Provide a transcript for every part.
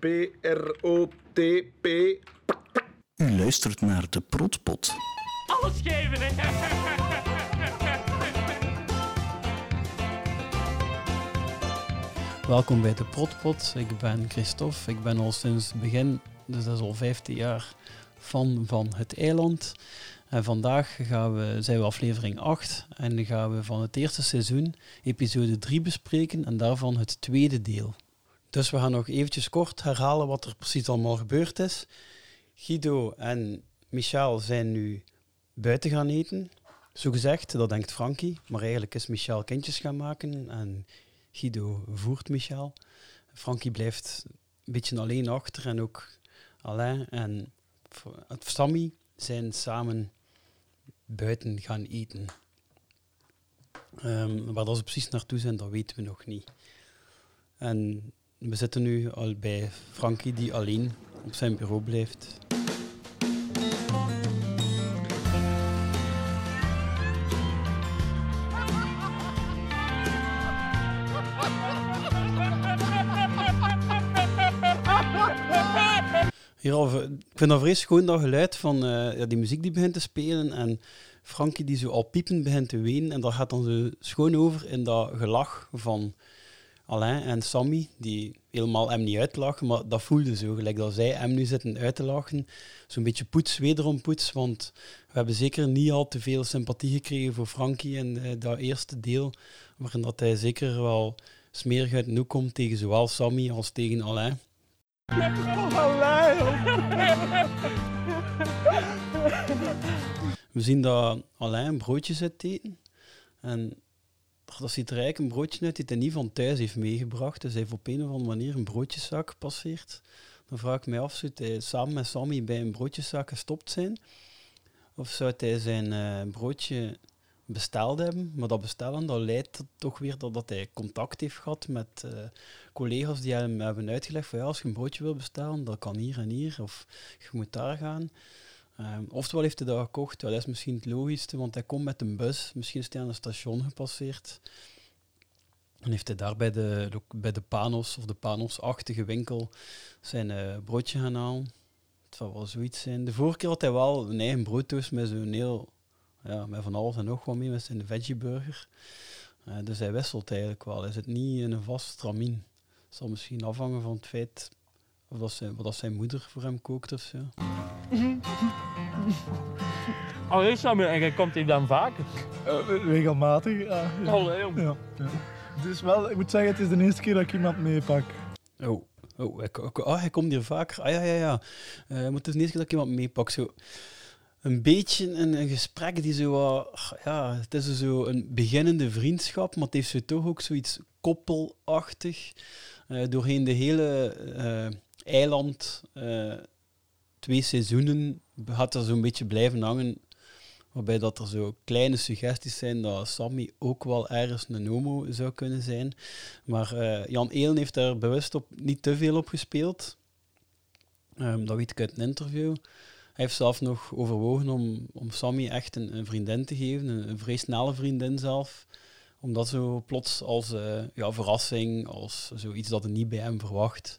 P-R-O-T-P. U luistert naar de Protpot. Alles geven, hè? Welkom bij de Protpot. Ik ben Christophe. Ik ben al sinds het begin, dus dat is al 15 jaar, fan van het eiland. En vandaag gaan we, zijn we aflevering 8 en dan gaan we van het eerste seizoen episode 3 bespreken en daarvan het tweede deel. Dus we gaan nog eventjes kort herhalen wat er precies allemaal gebeurd is. Guido en Michel zijn nu buiten gaan eten. Zo gezegd, dat denkt Frankie. Maar eigenlijk is Michel kindjes gaan maken en Guido voert Michel. Frankie blijft een beetje alleen achter en ook Alain en Sammy zijn samen buiten gaan eten. Um, waar dat ze precies naartoe zijn, dat weten we nog niet. En we zitten nu al bij Frankie, die alleen op zijn bureau blijft. Hierover, ik vind dat vreselijk gewoon dat geluid van uh, ja, die muziek die begint te spelen en Frankie die zo al piepen begint te wenen en dat gaat dan zo schoon over in dat gelach van Alain en Sammy, die helemaal hem niet uitlachen, maar dat voelde zo, gelijk dat zij hem nu zitten uit te lachen. Zo'n beetje poets, wederom poets, want we hebben zeker niet al te veel sympathie gekregen voor Frankie in uh, dat eerste deel, waarin dat hij zeker wel smerig uit de komt tegen zowel Sammy als tegen Alain. We zien dat Alain een broodje zit eten. En dat ziet er eigenlijk een broodje uit die hij niet van thuis heeft meegebracht. Dus hij heeft op een of andere manier een broodjeszak gepasseerd. Dan vraag ik mij af, zou hij samen met Sammy bij een broodjeszak gestopt zijn? Of zou hij zijn uh, broodje besteld hebben. Maar dat bestellen dat leidt toch weer dat, dat hij contact heeft gehad met uh, collega's die hem hebben uitgelegd van ja, als je een broodje wil bestellen, dat kan hier en hier. Of je moet daar gaan. Um, oftewel heeft hij dat gekocht. dat is misschien het logischste, want hij komt met een bus. Misschien is hij aan een station gepasseerd. En heeft hij daar bij de, bij de Panos of de Panos-achtige winkel zijn uh, broodje gaan halen. Het zal wel zoiets zijn. De vorige keer had hij wel een eigen broodtoast met zo'n heel ja, met van alles en nog wat mee met zijn veggieburger. Uh, dus hij wisselt eigenlijk wel. Hij zit niet in een vast stramien. Het zal misschien afhangen van het feit of dat zijn, wat dat zijn moeder voor hem kookt of zo. Allee, Samuel, en jij komt hier dan vaker? Uh, regelmatig, ja. ja. Allee, jong. Ja, ja. Dus wel, ik moet zeggen, het is de eerste keer dat ik iemand meepak. Oh. Oh, hij, oh, hij komt hier vaker. Ah ja, ja, ja. Uh, het is de eerste keer dat ik iemand meepak. Zo een beetje een, een, gesprek die zo, ja, het is zo een beginnende vriendschap, maar het heeft zo toch ook zoiets koppelachtig. Uh, doorheen de hele uh, eiland, uh, twee seizoenen, gaat er zo'n beetje blijven hangen. Waarbij dat er zo kleine suggesties zijn dat Sammy ook wel ergens een homo zou kunnen zijn. Maar Jan Eelen heeft daar bewust op niet te veel op gespeeld. Um, dat weet ik uit een interview. Hij heeft zelf nog overwogen om, om Sammy echt een, een vriendin te geven, een, een vrij snelle vriendin zelf. Omdat zo plots als uh, ja, verrassing, als zoiets dat hij niet bij hem verwacht,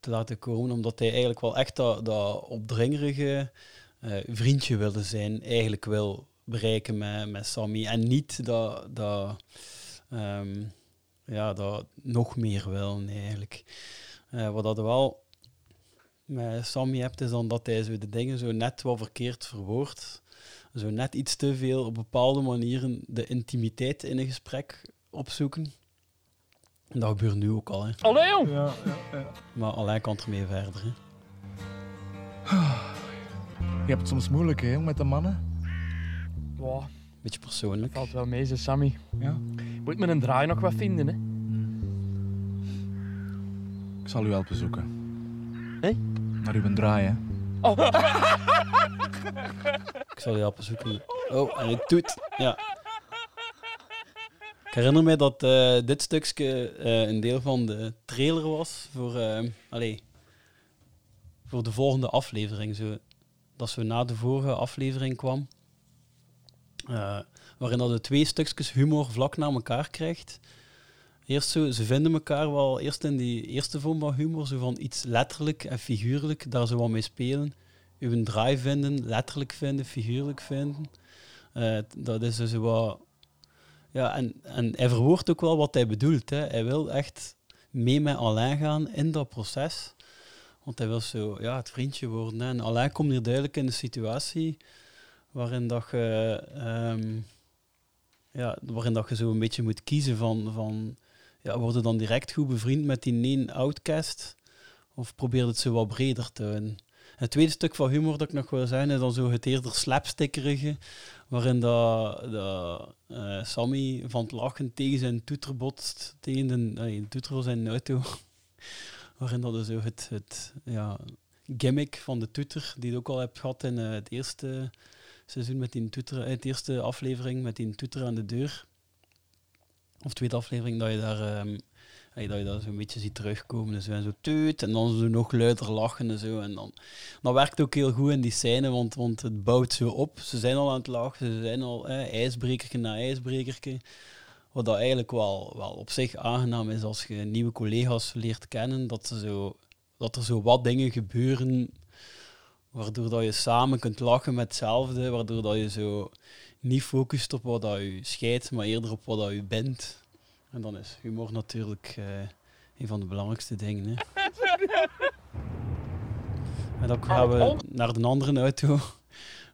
te laten komen. Omdat hij eigenlijk wel echt dat, dat opdringerige uh, vriendje wilde zijn, eigenlijk wil bereiken met, met Sammy. En niet dat, dat, um, ja, dat nog meer wil, eigenlijk. Uh, wat dat wel met Sammy hebt, is dan dat hij zo de dingen zo net wat verkeerd verwoordt. Zo net iets te veel op bepaalde manieren de intimiteit in een gesprek opzoeken. Dat gebeurt nu ook al. Hè. Allee, jong! Ja, ja, ja. Maar alleen kan ermee verder. Hè. Je hebt het soms moeilijk, hè, met de mannen? Wow. Beetje persoonlijk. Valt wel mee, ze Sammy. Ja? Moet met een draai nog wat vinden, hè? Ik zal u helpen zoeken. Hé? Naar uw draaien. Oh. ik zal je helpen zoeken. Oh, en het doet. Ja. Ik herinner me dat uh, dit stukje uh, een deel van de trailer was voor, uh, allez, voor de volgende aflevering. Zo, dat zo na de vorige aflevering kwam. waarin dat de twee stukjes humor vlak na elkaar krijgt. eerst zo, ze vinden elkaar wel, eerst in die eerste vorm van humor, zo van iets letterlijk en figuurlijk, daar zo wat mee spelen. Uw draai vinden, letterlijk vinden, figuurlijk vinden. Eh, dat is dus wat... Ja, en, en hij verwoordt ook wel wat hij bedoelt. Hè. Hij wil echt mee met Alain gaan in dat proces. Want hij wil zo ja, het vriendje worden. Hè. En Alain komt hier duidelijk in de situatie waarin dat je... ehm, ja, waarin dat je zo een beetje moet kiezen van... van ja, word je dan direct goed bevriend met die één outcast? Of probeer het zo wat breder te houden? Het tweede stuk van humor dat ik nog wil zijn, is dan zo het eerder slapstickerige, waarin dat, dat eh, Sammy van het lachen tegen zijn toeter botst, tegen de, de toeter van zijn auto. waarin dat zo het, het ja, gimmick van de toeter, die je ook al hebt gehad in eh, het eerste seizoen met die toeter, eh, het eerste aflevering met die toeter aan de deur. Of tweede aflevering, dat je daar, ehm, hey, dat je dat zo'n beetje ziet terugkomen en zo, en zo teut, en dan zo nog luider lachen en zo. En dan, dat werkt ook heel goed in die scène, want, want het bouwt zo op. Ze zijn al aan het lachen, ze zijn al eh, ijsbrekerke na ijsbrekerke. Wat dat eigenlijk wel, wel op zich aangenaam is als je nieuwe collega's leert kennen, dat, ze zo, dat er zo wat dingen gebeuren waardoor dat je samen kunt lachen met hetzelfde, waardoor dat je zo niet focust op wat dat je scheidt, maar eerder op wat dat je bent. En dan is humor natuurlijk eh, een van de belangrijkste dingen. Hè. En dan gaan we naar de andere auto,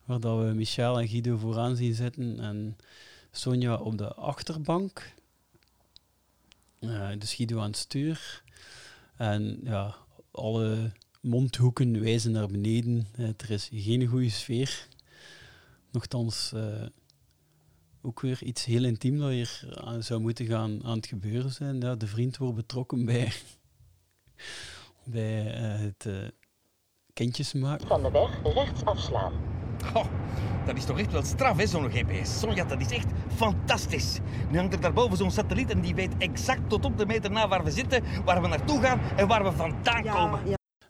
waar dat we Michel en Guido vooraan zien zitten en Sonja op de achterbank. Eh, dus Guido aan het stuur. En ja, alle mondhoeken wijzen naar beneden. Eh, er is geen goede sfeer. Nochtans, ook weer iets heel intiem dat hier aan zou moeten gaan aan het gebeuren zijn. Ja, de vriend wordt betrokken bij, bij eh, het eh kindjes maken. Van de weg rechts afslaan. Goh, dat is toch echt wel straf, hè, zo'n GPS. Sonja, dat is echt fantastisch. Nu hangt er daarboven zo'n satelliet en die weet exact tot op de meter na waar we zitten, waar we naartoe gaan en waar we vandaan komen.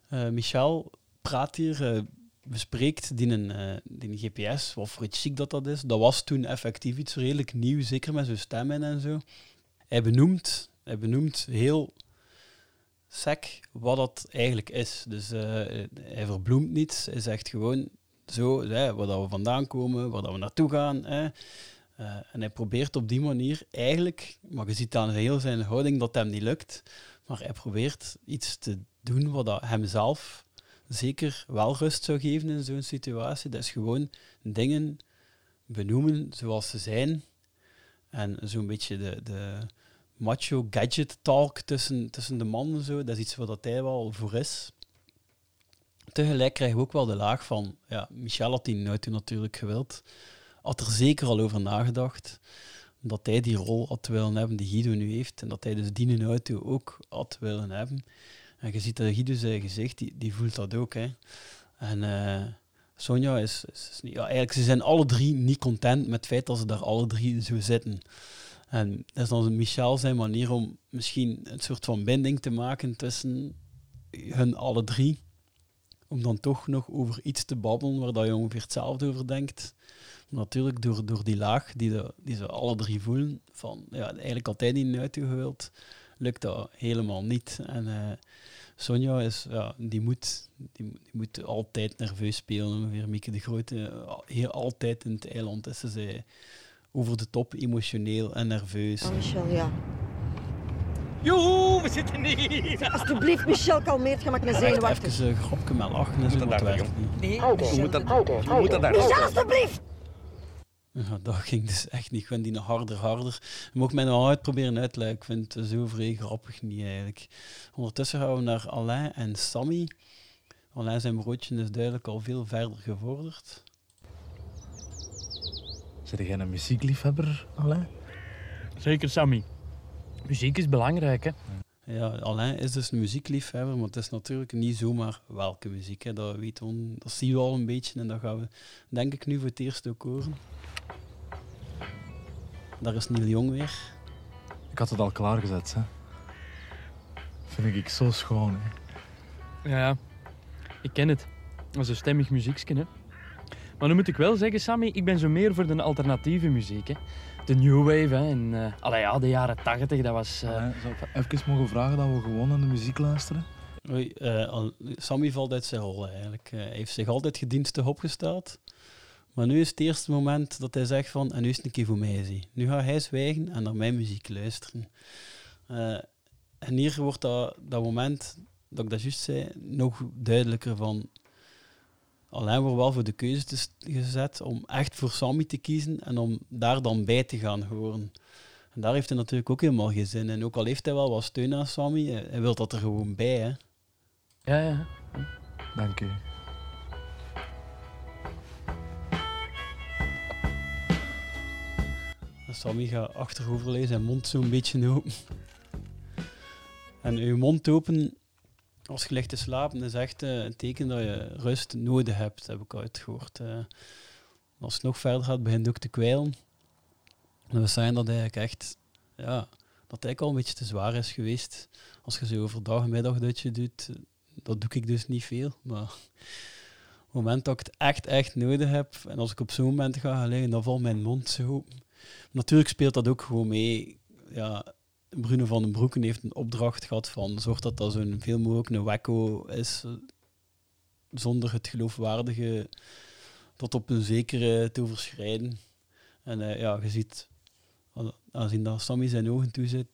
Eh, Michel praat hier, eh, bespreekt die, een, eh, die GPS, wat voor iets dat dat is. Dat was toen effectief iets redelijk nieuw, zeker met zijn stem in en zo. Hij benoemt, hij benoemt heel sec wat dat eigenlijk is. Dus eh, hij verbloemt niets, hij zegt gewoon zo, hè, waar dat we vandaan komen, waar dat we naartoe gaan. Hè. Eh, en hij probeert op die manier eigenlijk, maar je ziet aan heel zijn houding dat hem niet lukt, maar hij probeert iets te doen wat dat hemzelf zeker wel rust zou geven in zo'n situatie. Dat is gewoon dingen benoemen zoals ze zijn. En zo'n beetje de, de macho gadget talk tussen, tussen de mannen, zo, dat is iets dat hij wel voor is. Tegelijk krijgen we ook wel de laag van, ja, Michel had die nooit natuurlijk gewild. Had er zeker al over nagedacht dat hij die rol had willen hebben die Guido nu heeft. En dat hij dus die auto ook had willen hebben. En je ziet dat Guido zijn gezicht, die, die voelt dat ook. Hè. En eh, Sonja is, is, niet... Ja, eigenlijk, ze zijn alle drie niet content met het feit dat ze daar alle drie zo zitten. En dat is dan Michel zijn manier om misschien een soort van binding te maken tussen hun alle drie. Om dan toch nog over iets te babbelen waar dat je ongeveer hetzelfde over denkt. Natuurlijk door, door die laag die, de, die ze alle drie voelen, van ja, eigenlijk altijd niet gewild, lukt dat helemaal niet. En eh, Sonja is, ja, die, moet, die, die moet altijd nerveus spelen. Ongeveer Mieke de Grote, eh, heel altijd in het eiland is ze over de top emotioneel en nerveus. Oh, Michel, ja. Joehoe, we zitten hier. Alsjeblieft, Michel, kalmeert. Je maakt me zenuwachtig. even een grapje met lachen en zo, dat daar. Nee, je moet dat, moet dat daar. Michel, alsjeblieft! Ja, dat ging dus echt niet. Ik vind die nog harder, harder. Je mag mij nog uitproberen uitleggen. Ik vind het zo vrij grappig niet eigenlijk. Ondertussen gaan we naar Alain en Sammy. Alain zijn broodje is duidelijk al veel verder gevorderd. Zit jij een muziekliefhebber, Alain? Zeker, Sammy. Muziek is belangrijk, hè. Ja, Alain is dus een muziekliefhebber, maar het is natuurlijk niet zomaar welke muziek. Hè. Dat, weet on, dat zien we al een beetje en dat gaan we denk ik nu voor het eerst ook horen. Daar is Neil Jong weer. Ik had het al klaargezet, hè. Vind ik zo schoon, hè. Ja, ja. Ik ken het. Dat is een stemmig muziekje, hè. Maar nu moet ik wel zeggen, Sammy, ik ben zo meer voor de alternatieve muziek. Hè. De new wave, hè. En, eh allee, ja, de jaren 80, dat was... eh, Eh, zou ik even mogen vragen dat we gewoon aan de muziek luisteren? Oei, eh, Sammy valt uit zijn rol eigenlijk. Eh, Hij heeft zich altijd gedienstig opgesteld. Maar nu is het eerste moment dat hij zegt van, en nu is het een keer voor mij. Zie. Nu gaat hij zwijgen en naar mijn muziek luisteren. Eh, en hier wordt dat, dat moment, dat ik dat juist zei, nog duidelijker van... Alleen wordt wel voor de keuze te gezet om echt voor Sammy te kiezen en om daar dan bij te gaan horen. En daar heeft hij natuurlijk ook helemaal geen zin in. Ook al heeft hij wel wat steun aan Sammy, hij, hij wil dat er gewoon bij. Hè. ja, ja. Dank u. Sammy gaat achterover lezen, zijn mond zo'n beetje open. En je mond open als je ligt te slapen is echt eh, een teken dat je rust nodig hebt, heb ik uitgehoord. Eh, als het nog verder gaat, begint het ook te kwijlen. En we zijn dat eigenlijk echt, ja, dat eigenlijk al een beetje te zwaar is geweest. Als je zo overdag en dat je doet, dat doe ik dus niet veel. Maar op het moment dat ik het echt, echt nodig heb, en als ik op zo'n moment ga liggen, dan valt mijn mond zo open. Natuurlijk speelt dat ook gewoon mee. Ja, Bruno van den Broeken heeft een opdracht gehad van zorg dat dat zo'n veel mogelijk een wacko is, zonder het geloofwaardige tot op een zekere te overschrijden. En eh, ja, je ziet, aangezien dat Sammy zijn ogen toe zit,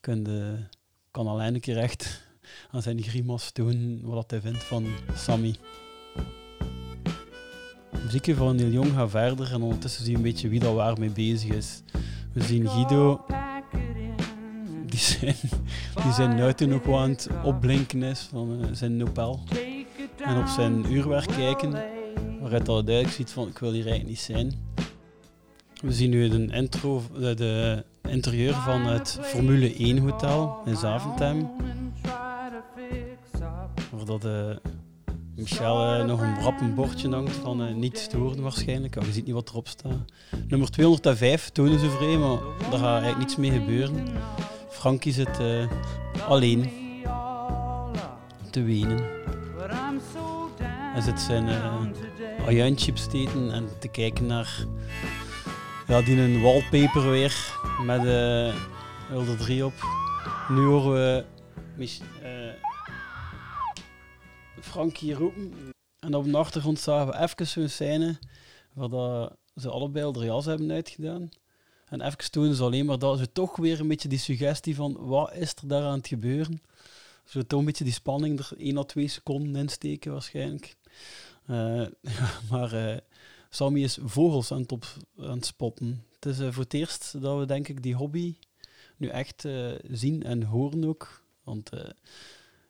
de, kan alleen een keer echt aan zijn grimas tonen wat hij vindt van Sammy. De muziekje van Neil Jong gaat verder en ondertussen zie je een beetje wie daar waar mee bezig is. We zien Guido, die zijn, die zijn nog wel aan het opblinken is van eh, zijn Nopel. En op zijn uurwerk kijken, waaruit al duidelijk ziet van ik wil hier eigenlijk niet zijn. We zien nu de intro, de, de interieur van het Formule 1 hotel in Zaventem. Waar dat eh, Michel eh, nog een brappen bordje hangt van eh, niet storen waarschijnlijk. Ja, je ziet niet wat erop staat. Nummer 205 tonen ze vrij, maar daar gaat eigenlijk niets mee gebeuren. Frankie zit eh, alleen te wenen. Hij zit zijn uh, ajuintchips te en te kijken naar ja, die een wallpaper weer met uh, er 3 op. Nu horen we Mich uh, Frankie roepen. En op de achtergrond zagen we even zo'n scène waar dat ze allebei al de jas hebben uitgedaan. En even tonen ze alleen maar dat ze toch weer een beetje die suggestie van wat is er daar aan het gebeuren. Zo toch een beetje die spanning er 1 à 2 seconden insteken waarschijnlijk. Uh, ja, maar uh, Sammy is vogels aan het, spotten. Het is uh, voor het eerst dat we denk ik die hobby nu echt zien en horen ook. Want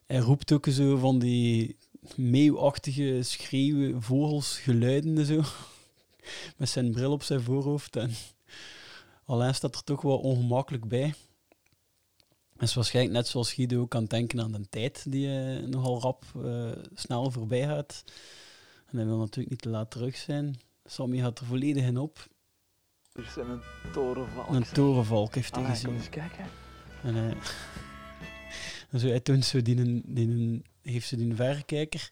hij roept ook zo van die meeuwachtige schreeuwen, vogels, geluiden en zo. Met zijn bril op zijn voorhoofd. En alleen staat er toch wel ongemakkelijk bij. Dat is waarschijnlijk net zoals Guido ook aan denken aan de tijd die uh, nogal rap uh, snel voorbij gaat. En hij wil natuurlijk niet te laat terug zijn. Sammy gaat er volledig in op. Er zijn een torenvalk. Een torenvalk heeft hij gezien. Eens kijken. En, uh, en zo, hij toont zo die, die, heeft ze die verrekijker.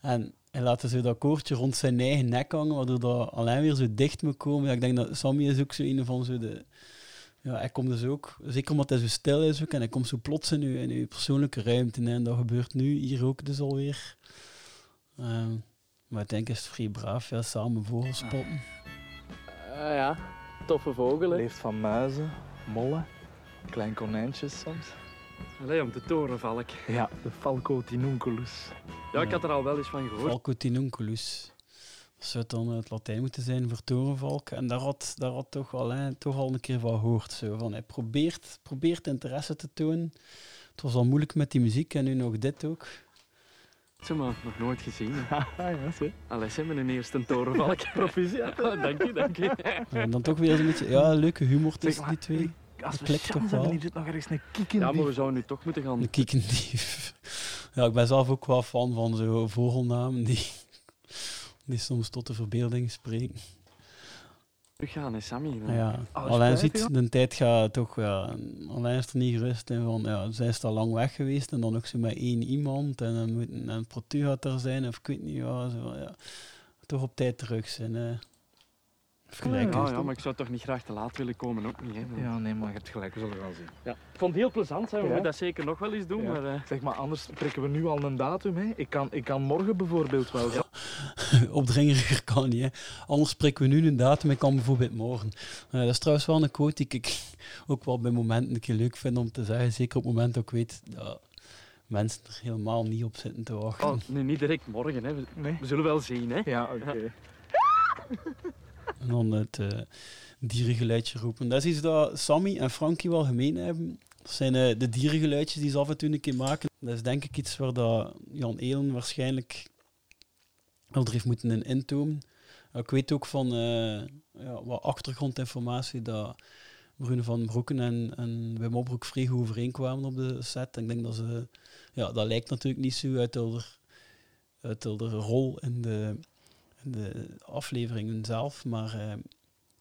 En hij laat zo dat koordje rond zijn eigen nek hangen, waardoor dat alleen weer zo dicht moet komen. Ja, ik denk dat Sammy is ook zo een van zo de... Ja, hij komt dus ook, zeker omdat hij zo stil is ook, en hij komt zo plots in uw, in uw persoonlijke ruimte. En dat gebeurt nu hier ook dus alweer. Um, maar ik denk is het vrij braaf, ja, samen vogels spotten. Uh, ja, toffe vogel. Hè? Leeft van muizen, mollen, klein konijntjes soms. Allee, om de torenvalk. Ja, de Falco tinunculus. Ja, ik had er al wel eens van gehoord. Falco tinunculus. Dat zou dan het Latijn moeten zijn voor torenvalk. En daar had, daar had toch, al, hè, toch al een keer van gehoord. Zo. Van, hij probeert, probeert interesse te tonen. Het was al moeilijk met die muziek en nu nog dit ook. Zeg maar, nog nooit gezien. ja, zo. Allee, zijn we een eerste torenvalk. Proficiat. dank je, dank je. En dan toch weer een beetje, ja, leuke humor tussen maar, die twee. Als Dat we chance hebben, hier zit nog ergens een kieken. Ja, maar we zouden nu toch moeten gaan... Een kiekendief. Ja, ik ben zelf ook wel fan van zo'n vogelnamen die, die soms tot de verbeelding spreken. Teruggaan, hè, Sammy. Ja, Alles alleen ziet de tijd gaat toch, ja, alleen is er niet gerust in van, ja, zij is al lang weg geweest en dan ook zo met één iemand en dan moet een gaat er zijn of ik weet niet wat. Zo, ja. toch op tijd terug zijn. eh. Of gelijk. Ja, maar ik zou toch niet graag te laat willen komen, ook niet. Hè. Ja, nee, maar je hebt gelijk, we zullen wel zien. Ja. Ik vond het heel plezant, hè. we Ja. moeten dat zeker nog wel eens doen. Ja. Maar, eh, Zeg maar, anders prikken we nu al een datum. Hè. Ik, kan, ik kan morgen bijvoorbeeld wel. Ja. Opdringeriger kan niet. Hè. Anders spreken we nu een datum. Ik kan bijvoorbeeld morgen. Eh, dat is trouwens wel een quote die ik ook wel bij momenten een keer leuk vind om te zeggen. Zeker op het moment dat ik weet dat mensen er helemaal niet op zitten te wachten. oh, nee, niet direct morgen. Hè. We, Nee? we zullen wel zien. Hè. Ja, oké. En dan het eh, dierengeluidje roepen. Dat is iets dat Sammy en Frankie wel gemeen hebben. Dat zijn eh, de dierengeluidjes die ze af en toe een keer maken. Dat is denk ik iets waar dat Jan Elen waarschijnlijk wel er heeft moeten in intomen. Ik weet ook van eh, ja, wat achtergrondinformatie dat Bruno van Broeken en, en Wim Opbroek vrij overeenkwamen op de set. Ik denk dat ze... Ja, dat lijkt natuurlijk niet zo uit de, uit de rol in de, de afleveringen zelf, maar eh,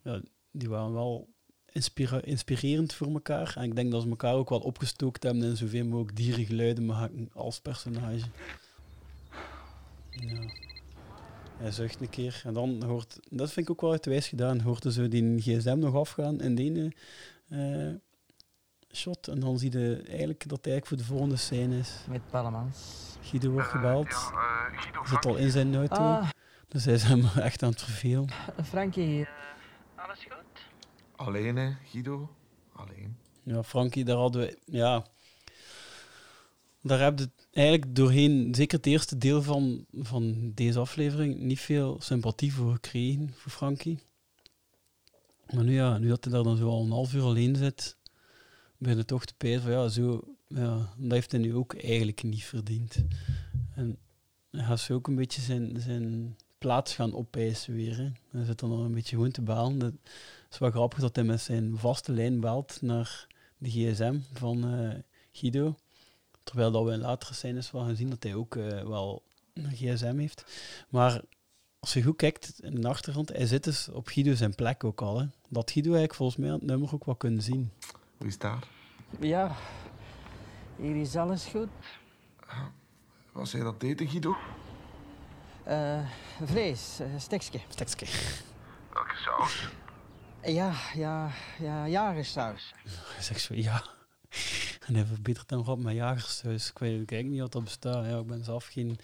ja, die waren wel inspira- inspirerend voor elkaar. En ik denk dat ze elkaar ook wel opgestookt hebben in zoveel mogelijk dierengeluiden maken als personage. Ja. Hij zucht een keer. En dan hoort, dat vind ik ook wel uit wijs gedaan, hoort er zo die gsm nog afgaan in de ene eh, shot. En dan zie je eigenlijk dat hij eigenlijk voor de volgende scène is. Met Pallemans. Guido wordt gebeld. Ja, eh, Guido, zit al in zijn auto. Ah, Dus hij is hem echt aan het vervelen. Frankie. Alles goed? Alleen, hè, Guido. Alleen. Ja, Frankie, daar hadden we... Ja, daar heb je eigenlijk doorheen, zeker het eerste deel van, van deze aflevering, niet veel sympathie voor gekregen, voor Frankie. Maar nu, ja, nu dat hij daar dan zo al een half uur alleen zit, ben je toch te pijzen van ja, zo, ja, dat heeft hij nu ook eigenlijk niet verdiend. En hij gaat zo ook een beetje zijn, zijn plaats gaan opeisen weer. Hè. Hij zit dan nog een beetje gewoon te balen. Dat is wel grappig dat hij met zijn vaste lijn belt naar de gsm van eh, Guido. Terwijl dat we in latere scènes wel gaan zien dat hij ook eh, wel een gsm heeft. Maar als je goed kijkt in de achtergrond, hij zit dus op Guido zijn plek ook al. Hè. Dat Guido eigenlijk volgens mij aan het nummer ook wel kunnen zien. Hoe is het daar? Ja, hier is alles goed. Was jij dat eten, Guido? Eh vlees, uh, stekske. Stekske. Welke saus? Ja, ja, ja, jagersaus. Hij zegt zo, ja. En hij verbetert dan op met jagerssaus. Ik weet eigenlijk niet wat dat bestaat. Ja, ik ben zelf geen,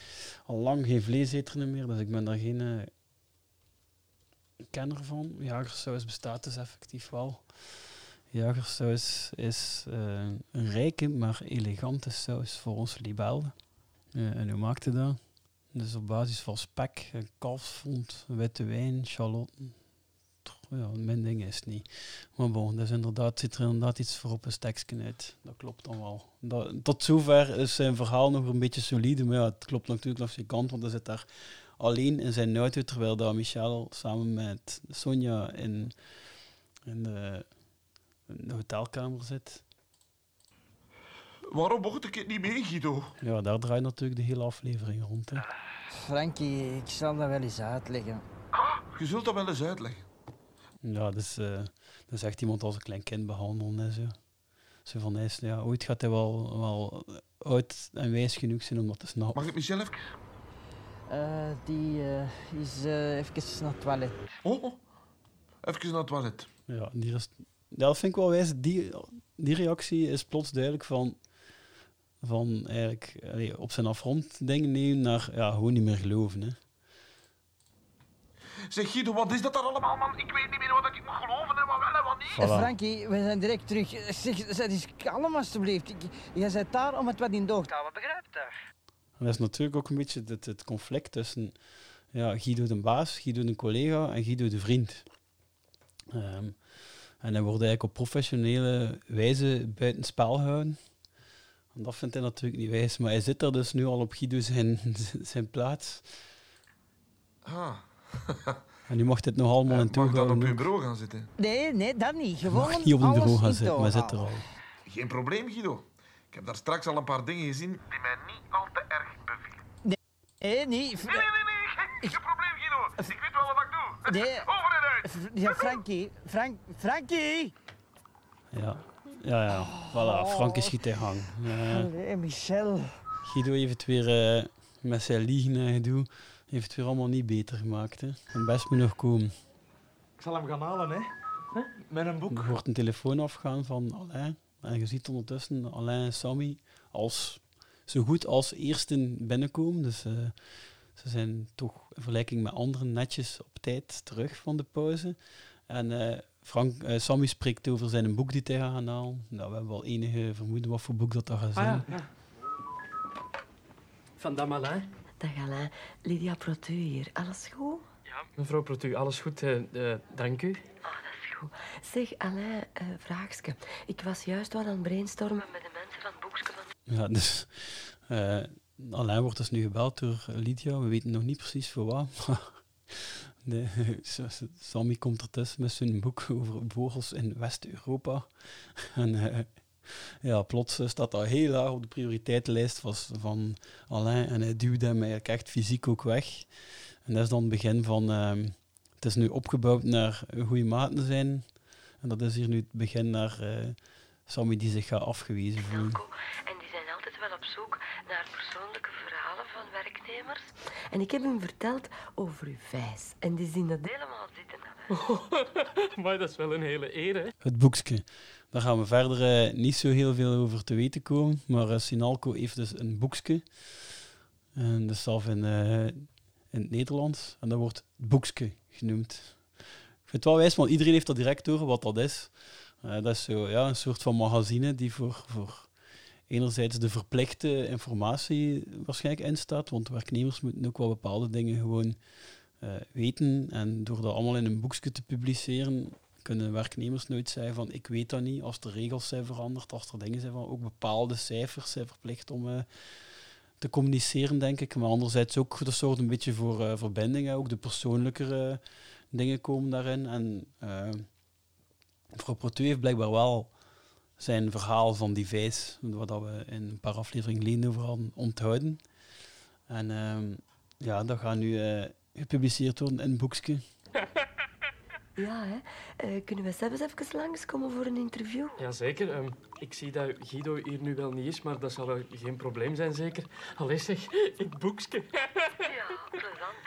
al lang geen vleeseter meer, dus ik ben daar geen eh, kenner van. Jagersaus bestaat dus effectief wel. Jagersaus is eh, een rijke, maar elegante saus voor ons libellen. Eh, en hoe maakt hij dat? Dus op basis van spek, kalfsfond, witte wijn, shalotten. Ja, mijn ding is niet. Maar bon, dus inderdaad, zit er inderdaad iets voor op een stekje uit. Dat klopt dan wel. Tot zover is zijn verhaal nog een beetje solide, maar ja, het klopt natuurlijk nog zijn kant, want hij zit daar alleen in zijn auto, terwijl dat Michel samen met Sonja in, in de hotelkamer zit. Waarom mocht ik het niet mee, Guido? Ja, daar draait natuurlijk de hele aflevering rond. Hè. Frankie, ik zal dat wel eens uitleggen. Je zult dat wel eens uitleggen. Ja, dat is echt iemand als een klein kind behandelen en zo. Zo van, hij is, ja, ooit gaat hij wel, wel oud en wijs genoeg zijn om dat te snappen. Mag ik Michel even? Eh, die eh, is eh, even naar het toilet. Oh, oh. Even naar het toilet. Ja, die is, ja, dat vind ik wel wijs. Die, die reactie is plots duidelijk van, van eigenlijk allee, op zijn afrond dingen nemen naar ja, gewoon niet meer geloven. Hè. Zeg Guido, wat is dat dan allemaal, man? Ik weet niet meer wat ik moet geloven en wat wel en wat niet. Eh, Voilà. Frankie, we zijn direct terug. Zeg, zet eens kalm alstublieft. Jij zit daar om het wat in doog te houden, begrijp je? En dat is natuurlijk ook een beetje het, het conflict tussen ja, Guido de baas, Guido de collega en Guido de vriend. Ehm, en hij wordt eigenlijk op professionele wijze buitenspel gehouden. En dat vindt hij natuurlijk niet wijs, maar hij zit daar dus nu al op Guido zijn, zijn plaats. Ah, En nu mag dit nog allemaal in mag ik dan toehouden. op uw bureau gaan zitten? Nee, nee, dat niet. Gewoon mag niet op een bureau gaan zitten, maar zit er al. Geen probleem, Guido. Ik heb daar straks al een paar dingen gezien die mij niet al te erg bevielen. Nee, nee. Nee, nee, nee, nee. Geen, geen probleem, Guido. Ik weet wel wat ik doe. Nee. Over en uit. Ja, Frankie. Frank, Frankie! Ja, ja, ja. Voilà, Frankie schiet in gang. Allee, Michel. Guido heeft weer eh, met zijn liegen en gedoe. heeft het weer allemaal niet beter gemaakt. Hè. En best moet nog komen. Ik zal hem gaan halen, hè. Hè? Met een boek. Er wordt een telefoon afgaan van Alain. En je ziet ondertussen Alain en Sammy als zo goed als eersten binnenkomen. Dus eh, ze zijn toch in vergelijking met anderen netjes op tijd terug van de pauze. En eh, Frank, eh, Sammy spreekt over zijn boek die hij gaat gaan halen. Nou, we hebben wel enige vermoeden wat voor boek dat, dat gaat zijn. Ah ja, ja. Van Damalin. Dag Alain. Lydia Protu hier. Alles goed? Ja, mevrouw Protu, alles goed? eh, eh, dank u. Oh, dat is goed. Zeg, Alain, eh vraagske. Ik was juist wat aan het brainstormen met de mensen van het boekje van... Ja, dus eh, Alain wordt dus nu gebeld door Lydia. We weten nog niet precies voor wat. de, Sammy komt ertussen met zijn boek over vogels in West-Europa. En eh, ja, plots staat dat heel laag op de prioriteitenlijst van, van Alain. En hij duwt hem eigenlijk echt fysiek ook weg. En dat is dan het begin van... ehm, het is nu opgebouwd naar goede maten zijn. En dat is hier nu het begin naar eh, Sammy die zich gaat afgewezen voelen. En die zijn altijd wel op zoek naar persoonlijke van werknemers. En ik heb hem verteld over uw vijs. En die zien dat helemaal zitten. maar dat is wel een hele eer, hè? Het boekje. Daar gaan we verder eh, niet zo heel veel over te weten komen. Maar eh, Sinalco heeft dus een boekje. En dat is zelf in, eh, in het Nederlands. En dat wordt het boekje genoemd. Ik vind het wel wijs, want iedereen heeft dat direct door wat dat is. Eh, dat is zo, ja, een soort van magazine die voor, voor enerzijds de verplichte informatie waarschijnlijk instaat. Want werknemers moeten ook wel bepaalde dingen gewoon eh, weten. En door dat allemaal in een boekje te publiceren, kunnen werknemers nooit zeggen van ik weet dat niet. Als de regels zijn veranderd, als er dingen zijn van ook bepaalde cijfers zijn verplicht om eh, te communiceren, denk ik. Maar anderzijds ook de soort een beetje voor eh, verbindingen, ook de persoonlijkere dingen komen daarin. En Protu heeft blijkbaar wel zijn verhaal van die vijs, wat dat we in een paar afleveringen geleden over hadden, onthouden. En ehm, ja, dat gaat nu eh, gepubliceerd worden in een boekje. Ja, hè. Eh, kunnen we zelfs even langskomen voor een interview? Jazeker. ehm ik zie dat Guido hier nu wel niet is, maar dat zal geen probleem zijn, zeker. Allee zeg, ik boekske. Ja, plezant,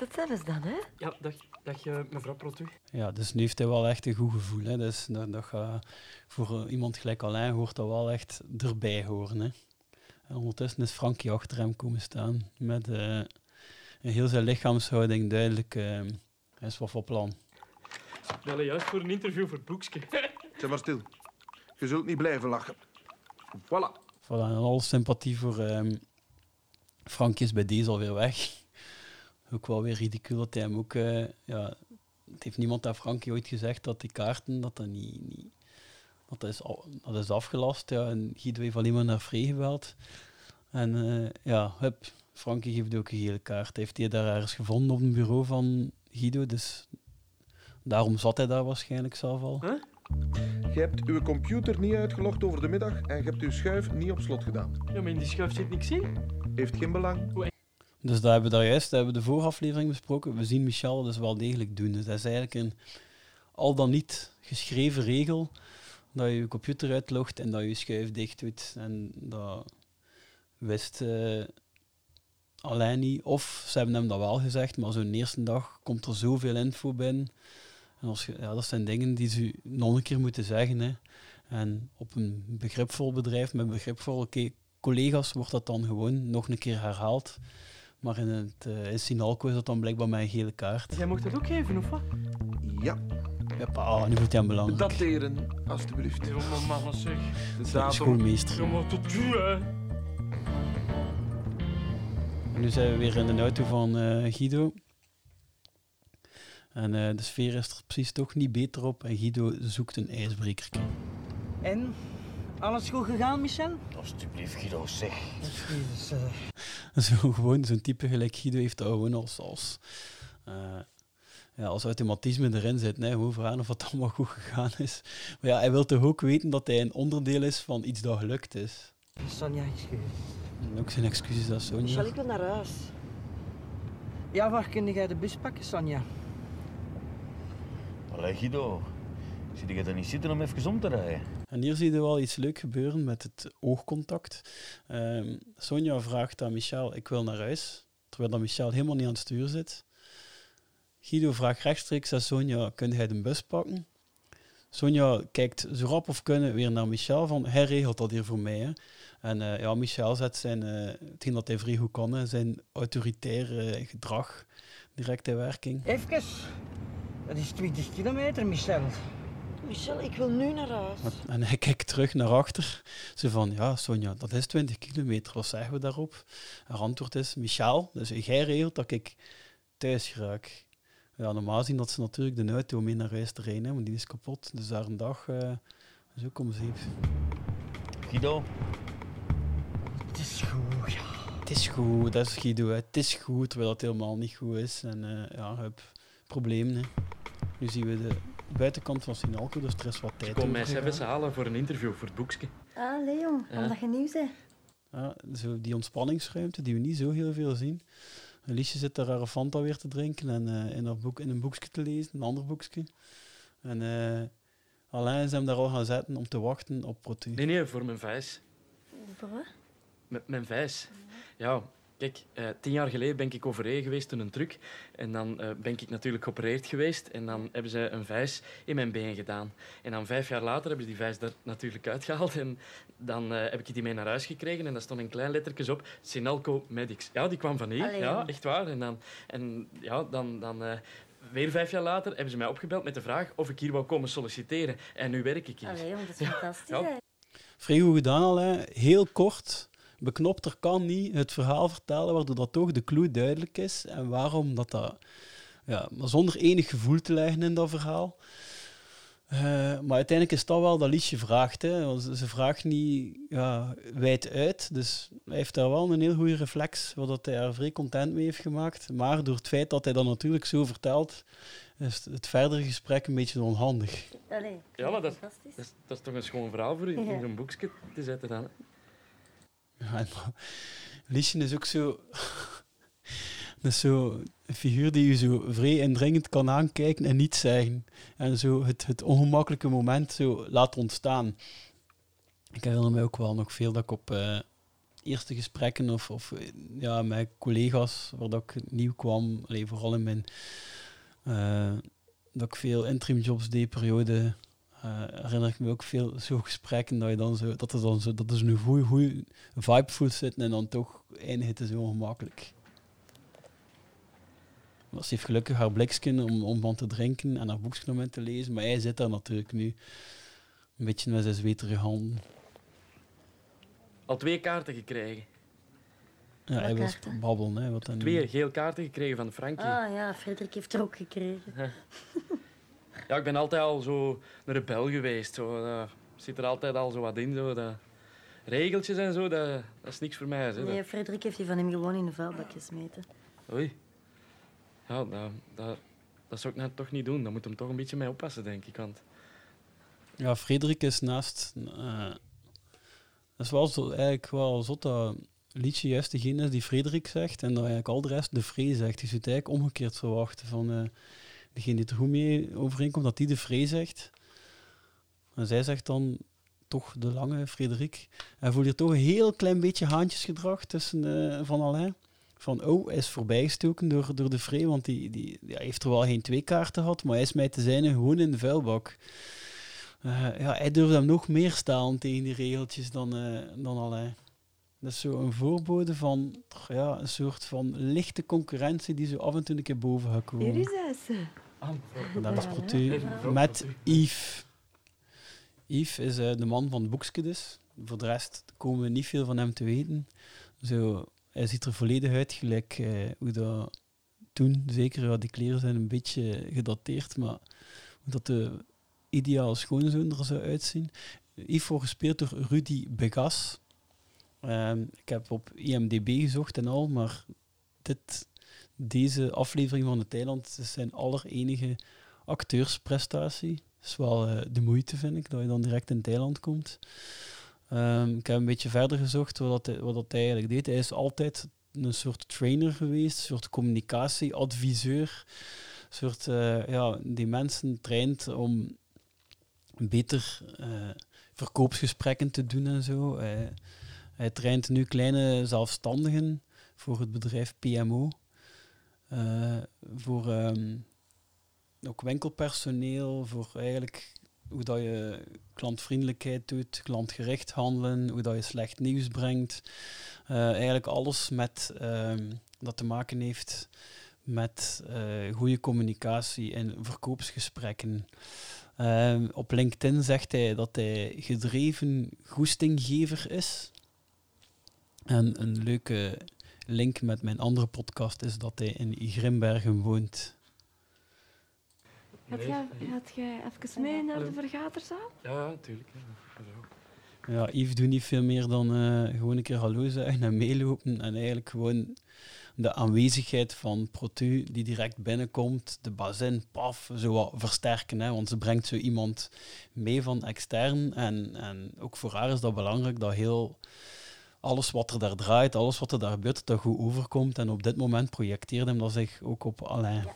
Tot zelfs dan, hè. Ja, dag, dag eh, mevrouw Protu. Ja, dus nu heeft hij wel echt een goed gevoel. Hè. Dus dat, dat gaat, voor eh, iemand gelijk Alain hoort dat wel echt erbij horen. Hè. En ondertussen is Frankie achter hem komen staan met eh, een heel zijn lichaamshouding duidelijk. hij is wat van plan. Ik bel je juist voor een interview voor het boekske. Zeg maar stil. Je zult niet blijven lachen. Voilà. Voilà, en alle sympathie voor ehm Frank is bij deze alweer weg. Ook wel weer ridicuul dat hij hem ook... eh, ja, het heeft niemand aan Frankie ooit gezegd dat die kaarten, dat dat niet... niet dat, is al, dat is afgelast. Ja, en Guido heeft alleen maar naar Free gebeld. En eh, ja, hup, Frankie geeft ook een gele kaart. Heeft hij daar ergens gevonden op een bureau van Guido, dus daarom zat hij daar waarschijnlijk zelf al. Je hebt uw computer niet uitgelogd over de middag en je hebt uw schuif niet op slot gedaan. Ja, maar in die schuif zit niks in. Heeft geen belang. Dus dat hebben we daar juist, hebben we de vorige aflevering besproken. We zien Michel dus wel degelijk doen. Dus dat is eigenlijk een al dan niet geschreven regel dat je je computer uitlogt en dat je je schuif dicht doet. En dat wist eh Alain niet. Of ze hebben hem dat wel gezegd, maar zo'n eerste dag komt er zoveel info binnen. En als ja, dat zijn dingen die ze nog een keer moeten zeggen. Hè. En op een begripvol bedrijf met begripvolle collega's wordt dat dan gewoon nog een keer herhaald. Maar in het uh, in Sinalco is dat dan blijkbaar met een gele kaart. Jij mocht dat ook geven, of wat? Ja. Hoppa, nu wordt hij hem belangrijk. Dateren, alstublieft. Ja, maar mannen zeg. De Dat is schoolmeester. Ja, maar tot nu, hè. En nu zijn we weer in de auto van eh, Guido. En eh, de sfeer is er precies toch niet beter op. En Guido zoekt een ijsbrekertje. En? Alles goed gegaan, Michel? Alsjeblieft, Guido, zeg. Jezus, eh. Zo gewoon, zo'n type gelijk Guido heeft dat gewoon als, als, eh, ja, als automatisme erin zit. Nee, gewoon vragen of het allemaal goed gegaan is. Maar ja, hij wil toch ook weten dat hij een onderdeel is van iets dat gelukt is. Sonja, excuus. En ook zijn excuses aan Sonja. Michel, ik wil naar huis. Ja, waar kun jij de bus pakken, Sonja? Allee, Guido. Zie je er niet zitten om even om te rijden? En hier zie je wel iets leuk gebeuren met het oogcontact. Ehm, Sonja vraagt aan Michel, ik wil naar huis. terwijl dan Michel helemaal niet aan het stuur zit. Guido vraagt rechtstreeks aan Sonja, kun jij de bus pakken? Sonja kijkt zo rap of kunnen weer naar Michel, van hij regelt dat hier voor mij. En eh, ja, Michel zet zijn, eh hetgeen dat hij vrij goed kan, zijn autoritaire eh, gedrag direct in werking. Even. Dat is 20 kilometer, Michel. Michel, ik wil nu naar huis. En hij kijkt terug naar achter. Ze van, ja, Sonja, dat is 20 kilometer. Wat zeggen we daarop? Haar antwoord is, Michel, dus jij regelt dat ik thuis raak. Ja, normaal zien dat ze natuurlijk de auto mee naar huis te rijden, want die is kapot. Dus daar een dag, eh zo kom zeep. Guido, Het is goed, ja. Het is goed, dat is Guido. Hè. Het is goed, terwijl het helemaal niet goed is. En eh, ja, hup, problemen. Hè. Nu zien we de buitenkant van Sinalco, dus er is wat tijd Ik kom mij zelfs halen voor een interview voor het boekje. Ah, Leon, Ja. omdat je nieuws bent. Ja, zo die ontspanningsruimte die we niet zo heel veel zien. Liesje zit daar haar Fanta weer te drinken en eh, in, haar boek, in een boekje te lezen, een ander boekje. En eh Alain is hem daar al gaan zetten om te wachten op Protu. Nee, nee, voor mijn vijs. Voor wat? Met mijn vijs. Ja, kijk, eh, tien jaar geleden ben ik overreden geweest in een truck. En dan eh, ben ik natuurlijk geopereerd geweest. En dan hebben ze een vijs in mijn been gedaan. En dan vijf jaar later hebben ze die vijs er natuurlijk uitgehaald. En dan eh, heb ik die mee naar huis gekregen. En daar stond een klein lettertjes op. Sinalco Medics. Ja, die kwam van hier. Allee, ja, echt waar. En dan, en, ja, dan, dan eh, weer vijf jaar later hebben ze mij opgebeld met de vraag of ik hier wou komen solliciteren. En nu werk ik hier. Allee, dat is fantastisch. ja. hè. Vrij goed gedaan Alain. Heel kort. Beknopter kan niet het verhaal vertellen waardoor dat toch de clue duidelijk is. En waarom dat dat... Ja, maar zonder enig gevoel te leggen in dat verhaal. Eh, maar uiteindelijk is dat wel dat Liesje vraagt. Hè. Ze, vraagt niet ja, wijd uit. Dus hij heeft daar wel een heel goede reflex, waar dat hij haar vrij content mee heeft gemaakt. Maar door het feit dat hij dat natuurlijk zo vertelt, is het verdere gesprek een beetje onhandig. Allee, Ja, maar dat, dat, is, dat is toch een schoon verhaal voor in, Ja. in een boekje te zetten dan. maar Liesje is ook zo... is zo een figuur die je zo vrij indringend kan aankijken en niet zeggen. En zo het, het ongemakkelijke moment zo laat ontstaan. Ik herinner me ook wel nog veel dat ik op eh, eerste gesprekken of, of eh, ja, met collega's, waar dat ik nieuw kwam, allee, vooral in mijn... eh, dat ik veel interim jobs deed, periode eh, herinner ik me ook veel zo gesprekken dat je dan zo, dat er dan zo, dat er zo'n goede, goede vibe voelt zitten en dan toch eindigt het zo ongemakkelijk. Maar ze heeft gelukkig haar bliksken om, om van te drinken en haar boekje om in te lezen, maar hij zit daar natuurlijk nu een beetje met zijn zweterige handen. Al twee kaarten gekregen. Ja, Wat hij wil kaarten? babbelen. Hè, wat dan Twee geel kaarten gekregen van Frankie. Ah ja, Frederik heeft er ook gekregen. Ja, ik ben altijd al zo een rebel geweest. Zo, eh, zit er altijd al zo wat in. Zo, dat regeltjes en zo, dat, dat is niks voor mij. Zo, Nee, Frederik heeft die van hem gewoon in de vuilbak gesmeten. Oei. Ja, dat, dat, dat zou ik nou toch niet doen. Daar moet hem toch een beetje mee oppassen, denk ik. Want Ja, Frederik is naast. eh, dat is wel zo, eigenlijk wel zot dat liedje juist degene is die Frederik zegt en dat eigenlijk al de rest de Free zegt. Je zou het eigenlijk omgekeerd verwachten van eh, degene die er goed mee overeenkomt, dat die de Free zegt. En zij zegt dan toch de lange Frederik. En voel je toch een heel klein beetje haantjesgedrag tussen eh, Van Alain. Van, oh, hij is voorbijgestoken door, door de Free, want die, die ja, hij heeft er wel geen twee kaarten gehad, maar hij is mij te zijn gewoon in de vuilbak. Eh, ja, hij durfde hem nog meer staan tegen die regeltjes dan, eh dan Alain. Dat is zo een voorbode van toch, ja, een soort van lichte concurrentie die zo af en toe een keer boven gaat komen. Hier is ze. En dat is Protu hè? met Yves. Yves is eh, de man van het boekje dus. Voor de rest komen we niet veel van hem te weten. Zo, hij ziet er volledig uit, gelijk eh, hoe dat toen, zeker, ja, die kleren zijn een beetje gedateerd, maar hoe dat de ideale schoonzoon er zou uitzien. Yves wordt gespeeld door Rudy Begas. Ehm, ik heb op IMDb gezocht en al, maar dit, deze aflevering van de Thailand is zijn allerenige acteursprestatie. Dat is wel eh, de moeite, vind ik, dat je dan direct in Thailand komt. Ehm, ik heb een beetje verder gezocht wat, dat wat dat hij eigenlijk deed. Hij is altijd een soort trainer geweest, een soort communicatieadviseur, een soort eh, ja, die mensen traint om beter eh, verkoopsgesprekken te doen en zo. Hij traint nu kleine zelfstandigen voor het bedrijf PMO. Eh, voor ehm, ook winkelpersoneel, voor eigenlijk hoe dat je klantvriendelijkheid doet, klantgericht handelen, hoe dat je slecht nieuws brengt. Eh, eigenlijk alles met, ehm, dat te maken heeft met eh, goede communicatie en verkoopsgesprekken. Ehm, op LinkedIn zegt hij dat hij gedreven goestinggever is. En een leuke link met mijn andere podcast is dat hij in Grimbergen woont. Had jij, had jij even mee naar de vergaderzaal? Ja, natuurlijk. Ja. Ja, Yves doet niet veel meer dan eh, gewoon een keer hallo zeggen en meelopen. En eigenlijk gewoon de aanwezigheid van Protu die direct binnenkomt, de bazin, paf, zo wat versterken. Hè, want ze brengt zo iemand mee van extern. En, en ook voor haar is dat belangrijk dat heel alles wat er daar draait, alles wat er daar gebeurt, dat goed overkomt. En op dit moment projecteerde hem dat zich ook op Alain.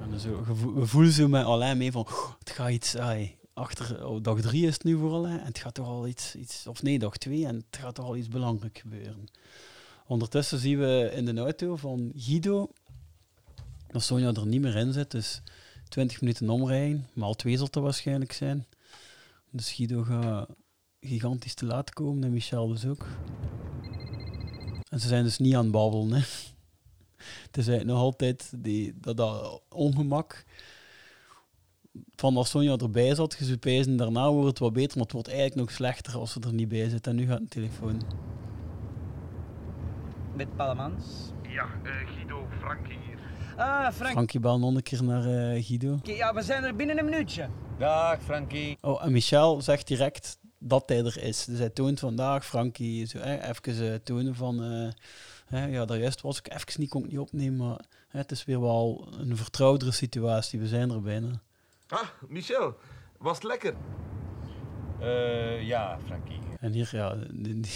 En zo, we voelen zo met Alain mee van, "Oh, het gaat iets, ai, achter oh, dag drie is het nu voor Alain, en het gaat toch al iets, iets, of nee, dag twee, en het gaat toch al iets belangrijk gebeuren. Ondertussen zien we in de auto van Guido dat Sonja er niet meer in zit, dus 20 minuten omrijden, maal twee zal het er waarschijnlijk zijn. Dus Guido gaat gigantisch te laat komen en Michel dus ook. En ze zijn dus niet aan het babbelen. Hè. Het is eigenlijk nog altijd die, dat, dat ongemak van als Sonja erbij zat, pijzen, daarna wordt het wat beter, maar het wordt eigenlijk nog slechter als ze er niet bij zit. En nu gaat de telefoon. Met Pallemans. Ja, eh, Guido, Frank hier. Ah, Frank. Frankie bel nog een keer naar eh, Guido. Oké, Ja, we zijn er binnen een minuutje. Dag, Frankie. Oh, en Michel zegt direct dat hij er is. Dus hij toont vandaag, Frankie, zo, hè, even eh, tonen van... eh, hè, ja, daar juist was ik even niet, kon ik niet opnemen, maar hè, het is weer wel een vertrouwdere situatie. We zijn er bijna. Ah, Michel, was het lekker? Eh, ja, Frankie. En hier, ja, die, die-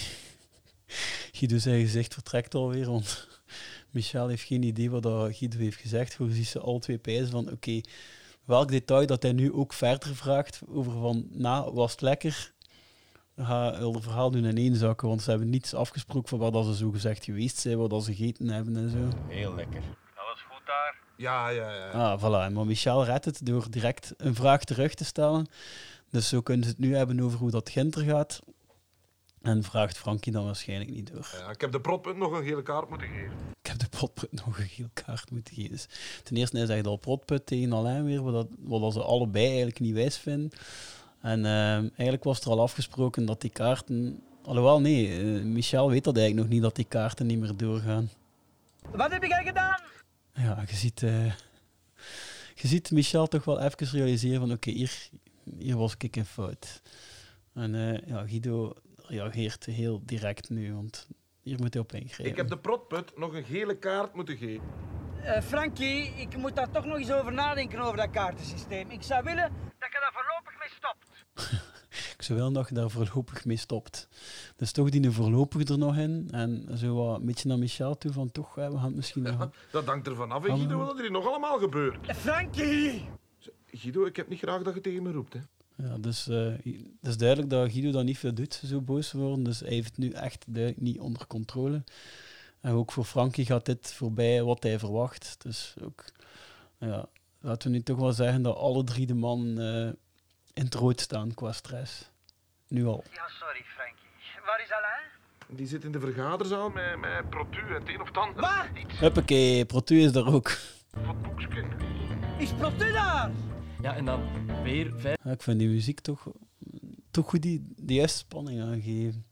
Guido zijn gezicht vertrekt alweer, want Michel heeft geen idee wat dat Guido heeft gezegd. Hoe ziet ze al twee pijzen van, oké, welk detail dat hij nu ook verder vraagt over van, na, was het lekker? Ga heel het verhaal doen in één zakken, want ze hebben niets afgesproken van waar dat ze zo gezegd geweest zijn, wat dat ze gegeten hebben en zo. Heel lekker. Alles goed daar? Ja, ja, ja. Ah, voilà. Maar Michel redt het door direct een vraag terug te stellen. Dus zo kunnen ze het nu hebben over hoe dat Ginter gaat. En vraagt Frankie dan waarschijnlijk niet door. Ja, ik heb de protpunt nog een gele kaart moeten geven. Ik heb de protput nog een geel kaart moeten geven. Dus ten eerste, hij zegt al protput tegen Alain weer, wat, dat, wat dat ze allebei eigenlijk niet wijs vinden. En ehm, eigenlijk was er al afgesproken dat die kaarten... Alhoewel, nee, eh, Michel weet dat eigenlijk nog niet, dat die kaarten niet meer doorgaan. Wat heb jij gedaan? Ja, je ziet, eh, je ziet Michel toch wel even realiseren van oké, hier, hier was ik in fout. En eh, ja, Guido reageert heel direct nu, want hier moet hij op ingrijpen. Ik heb de protput nog een gele kaart moeten geven. Eh, Frankie, ik moet daar toch nog eens over nadenken over dat kaartensysteem. Ik zou willen dat je daar voorlopig mee stopt. Ik zou wel dat je daar voorlopig mee stopt. Dus toch die voorlopig er nog in. En zo wat een beetje naar Michel toe van toch, hè, we gaan het misschien nog... Dat hangt ervan af, hè, Hallo. Guido, wat er hier nog allemaal gebeurt. Frankie! Guido, ik heb niet graag dat je tegen me roept. Hè. Ja, dus eh, het is duidelijk dat Guido dat niet veel doet, zo boos worden. Dus hij heeft het nu echt duidelijk niet onder controle. En ook voor Frankie gaat dit voorbij wat hij verwacht. Dus ook, ja, laten we nu toch wel zeggen dat alle drie de mannen eh, in het rood staan qua stress. Nu al. Ja, sorry Frankie. Waar is Alain? Die zit in de vergaderzaal met, met Protu en het een of het ander. Wat? Iets Huppakee, Protu is daar ook. het boekje. Is Protu daar? Ja, en dan weer vijf Ja, ik vind die muziek toch, toch goed die, die juiste spanning aangeven.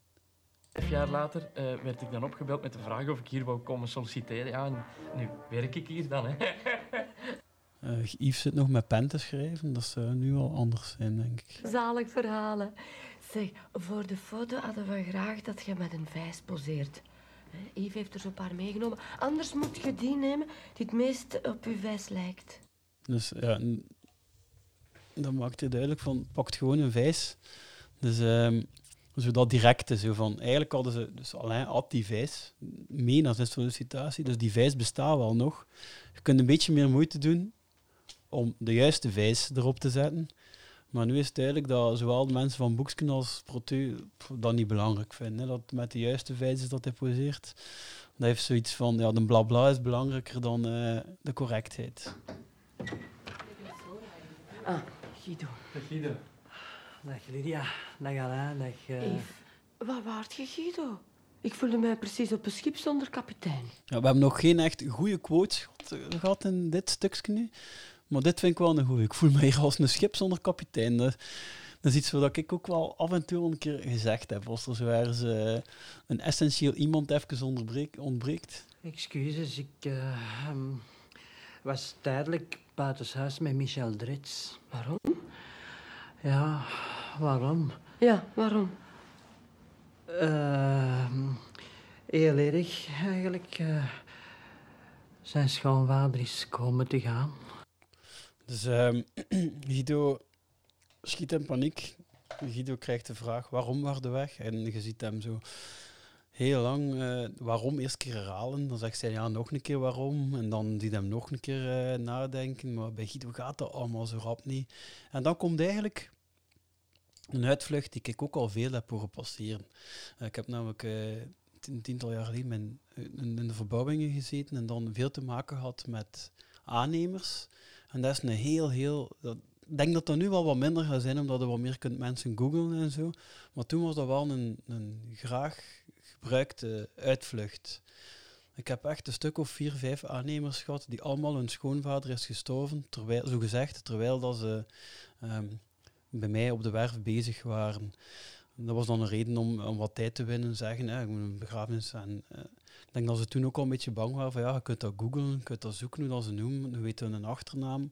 jaar later eh, werd ik dan opgebeld met de vraag of ik hier wou komen solliciteren. Ja, en nu werk ik hier dan, hè. Eh, Yves zit nog met pen te schrijven, dat zou nu al anders zijn, denk ik. Zalig verhalen. Zeg, voor de foto hadden we graag dat je met een vijs poseert. Hè, Yves heeft er zo'n paar meegenomen. Anders moet je die nemen die het meest op je vijs lijkt. Dus ja, dan maakt hij duidelijk van, pakt gewoon een vijs. Dus ehm zo dat directe, zo van, eigenlijk hadden ze, dus Alain had die vijs mee naar zijn sollicitatie, dus die vijs bestaat wel nog. Je kunt een beetje meer moeite doen om de juiste vijs erop te zetten. Maar nu is het duidelijk dat zowel de mensen van Boeksken als Protu dat niet belangrijk vinden. Dat met de juiste feiten dat hij poseert. Dat heeft zoiets van, ja, de blabla is belangrijker dan eh, de correctheid. Ah, Guido. Dag Guido. Dag Lydia. Dag Alain. Dag... eh, Yves, wat waard je, Guido? Ik voelde mij precies op een schip zonder kapitein. Ja, we hebben nog geen echt goede quotes gehad, eh, gehad in dit stukje nu. Maar dit vind ik wel een goeie. Ik voel me hier als een schip zonder kapitein. Dat, dat is iets wat ik ook wel af en toe een keer gezegd heb. Als er zo ergens eh, een essentieel iemand even ontbreekt. Excuses, ik eh, ehm, was tijdelijk buitenshuis met Michel Drits. Waarom? Ja, waarom? Ja, waarom? Ehm, heel erg, eigenlijk. eh, zijn schoonvader is komen te gaan. Dus ehm, Guido schiet in paniek. Guido krijgt de vraag waarom waren de weg? En je ziet hem zo heel lang eh, waarom eerst keer herhalen. Dan zegt hij ja, nog een keer waarom. En dan ziet hem nog een keer eh, nadenken. Maar bij Guido gaat dat allemaal zo rap niet. En dan komt eigenlijk een uitvlucht die ik ook al veel heb horen passeren. Eh, ik heb namelijk een tiental jaar geleden in, in, in de verbouwingen gezeten en dan veel te maken gehad met aannemers. En dat is een heel, heel... Dat, ik denk dat dat nu wel wat minder gaat zijn, omdat er wat meer kunt mensen googlen en zo. Maar toen was dat wel een, een graag gebruikte uitvlucht. Ik heb echt een stuk of vier, vijf aannemers gehad die allemaal hun schoonvader is gestorven, terwijl, zo gezegd, terwijl dat ze ehm, bij mij op de werf bezig waren. Dat was dan een reden om, om wat tijd te winnen, zeggen, hè, ik moet een begrafenis. En, eh, ik denk dat ze toen ook al een beetje bang waren van ja, je kunt dat googlen, je kunt dat zoeken hoe dat ze noemen, hoe weten we een achternaam.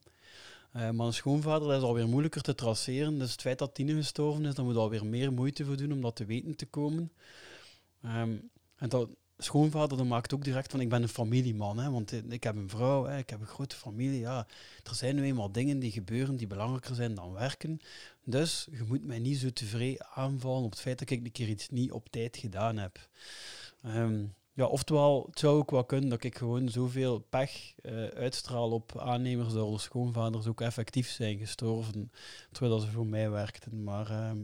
Eh, maar een schoonvader is alweer moeilijker te traceren. Dus het feit dat Tine gestorven is, dan moet alweer meer moeite voor doen om dat te weten te komen. Ehm, en dat schoonvader dat maakt ook direct van ik ben een familieman, hè, want ik heb een vrouw, hè, ik heb een grote familie. Ja, er zijn nu eenmaal dingen die gebeuren die belangrijker zijn dan werken. Dus je moet mij niet zo tevreden aanvallen op het feit dat ik een keer iets niet op tijd gedaan heb. Ehm, ja, oftewel, het zou ook wel kunnen dat ik gewoon zoveel pech eh, uitstraal op aannemers dat de schoonvaders ook effectief zijn gestorven, terwijl ze voor mij werkten. Maar ehm,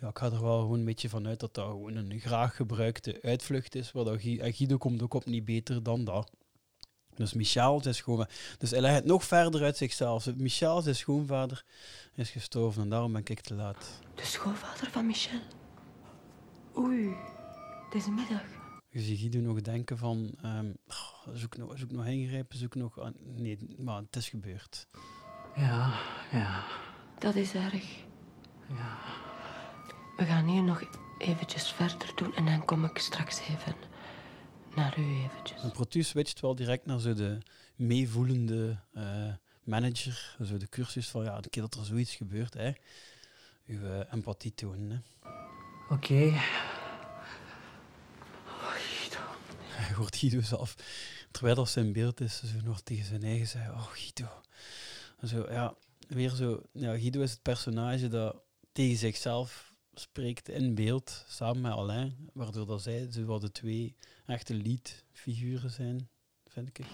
ja, ik ga er wel gewoon een beetje van uit dat dat gewoon een graag gebruikte uitvlucht is. Waar dat en Guido komt ook op niet beter dan dat. Dus Michel, zijn schoonvader. Dus hij legt het nog verder uit zichzelf. Michel, zijn schoonvader, is gestorven en daarom ben ik te laat. De schoonvader van Michel. Oei, deze middag. Je ziet Guido nog denken van, ehm, oh, zoek, nog, zoek nog ingrijpen, zoek nog... aan- nee, maar het is gebeurd. Ja, ja. Dat is erg. Ja. We gaan hier nog eventjes verder doen en dan kom ik straks even naar u eventjes. En Protu switcht wel direct naar zo de meevoelende eh, manager, zo de cursus van ja, de keer dat er zoiets gebeurt, hè, uw eh, empathie tonen. Hè. Oké. Je hoort Guido zelf, terwijl dat zijn beeld is, zo nog tegen zijn eigen zeggen, oh Guido. En Zo, ja, weer zo, ja, Guido is het personage dat tegen zichzelf spreekt in beeld, samen met Alain, waardoor dat zij zo wat de twee echte leadfiguren zijn, vind ik.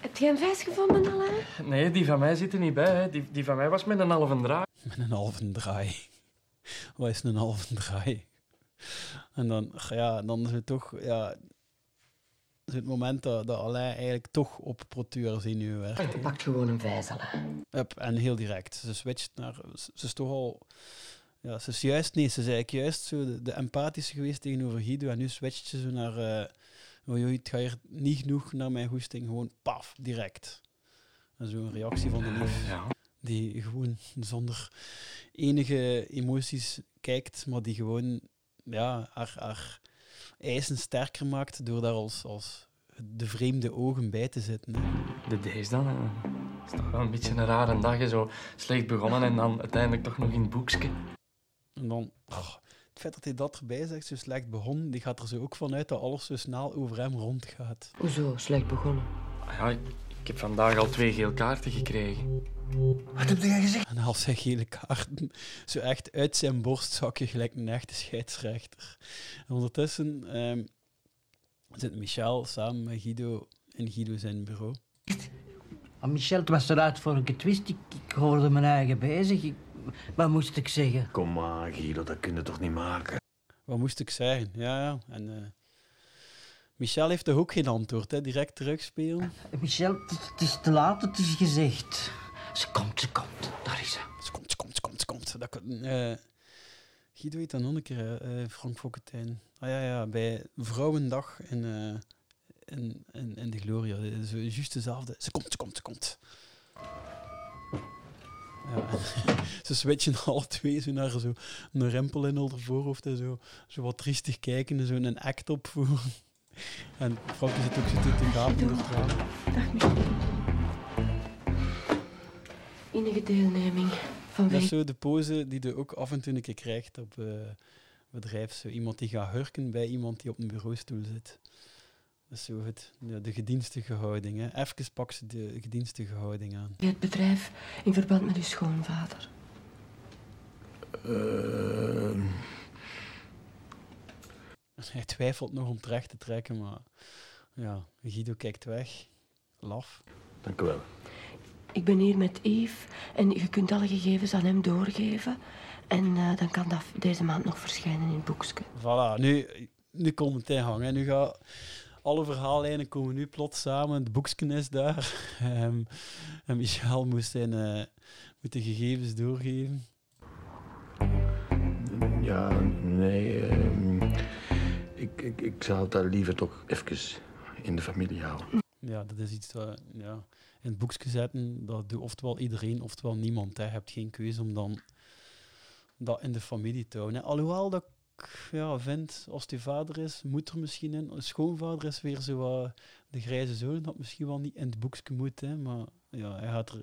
Heb jij een vijs gevonden, Alain? Nee, die van mij zit er niet bij. Hè. Die, die van mij was met een halve draai. Met een halve draai. Wat is een halve draai? En dan, ja, dan is het toch, ja, is het moment dat, dat Alain eigenlijk toch op Protuur zenuwen werkt. hè. Pak gewoon een vijs, Alain. Yep, en heel direct. Ze switcht naar, ze ze is toch al, ja, ze is juist, nee, ze is eigenlijk juist zo de, de empathische geweest tegenover Guido en nu switcht ze zo naar, eh oh joh, het gaat hier niet genoeg naar mijn hoesting, gewoon paf, direct. En zo'n reactie van de lief, die gewoon zonder enige emoties kijkt, maar die gewoon ja, haar, haar eisen sterker maakt door daar als, als de vreemde ogen bij te zitten. hè. De deze dan. hè. Dat is toch wel een beetje een rare dag. hè. Zo slecht begonnen en dan uiteindelijk toch nog in het boekje. En dan, oh, het feit dat hij dat erbij zegt, zo slecht begonnen, die gaat er zo ook vanuit dat alles zo snel over hem rondgaat. Hoezo, slecht begonnen? Ah Ja, ik, heb vandaag al twee geel kaarten gekregen. Wat heb jij gezegd? En als hij gele kaarten zo echt uit zijn borstzakje gelijk een echte scheidsrechter. En ondertussen ehm, zit Michel samen met Guido in Guido zijn bureau. Ah, Michel, het was eruit voor een getwist. Ik, ik hoorde mijn eigen bezig. Ik- wat moest ik zeggen? Kom maar, Guido, dat kun je toch niet maken? Wat moest ik zeggen? Ja, ja. En eh, Michel heeft toch ook geen antwoord, hè? Direct terugspelen. Michel, het is, te laat, het is gezegd. Ze komt, ze komt. Daar is ze. Ze komt, ze komt, ze komt, ze komt. Dat, eh, Guido weet dan nog een keer, eh, Frank Fokkentijn. Ah ja, ja, bij Vrouwendag in, eh, in, in, in de Gloria. Eh, juist dezelfde. Ze komt, ze komt, ze komt. Ze switchen alle twee zo naar zo een rempel in haar voorhoofd en zo, zo wat triestig kijken en zo een act opvoeren. En Frank zit ook zitten te gapen door tranen. Dag. Enige deelneming Dat vanwege... is zo de pose die je ook af en toe een keer krijgt op eh, bedrijf. Zo iemand die gaat hurken bij iemand die op een bureaustoel zit. Dat is zo het, ja, de gedienstige houding. Hè. Even pak ze de gedienstige houding aan. het bedrijf in verband met uw schoonvader. Ehm, Hij twijfelt nog om terecht te trekken, maar ja, Guido kijkt weg. Laf. dank u wel. Ik ben hier met Yves en je kunt alle gegevens aan hem doorgeven. En eh, dan kan dat deze maand nog verschijnen in het boekje. Voilà, nu, nu komt het in gang. Hè. Nu gaat alle verhaallijnen komen nu plots samen. Het boekje is daar. Ehm, en Michel moest, zijn, eh, moet de gegevens doorgeven. Ja, nee. ehm, ik, ik, ik zou het daar liever toch even in de familie houden. Ja, dat is iets wat ja, in het boekje zetten. Dat doet oftewel iedereen, oftewel niemand. Hè. Je hebt geen keuze om dan dat in de familie te houden. hè. Alhoewel dat ja, vind, als je vader is, moet er misschien in. Een schoonvader is weer zo wat de grijze zoon, dat misschien wel niet in het boekje moet. Hè. Maar ja, hij gaat er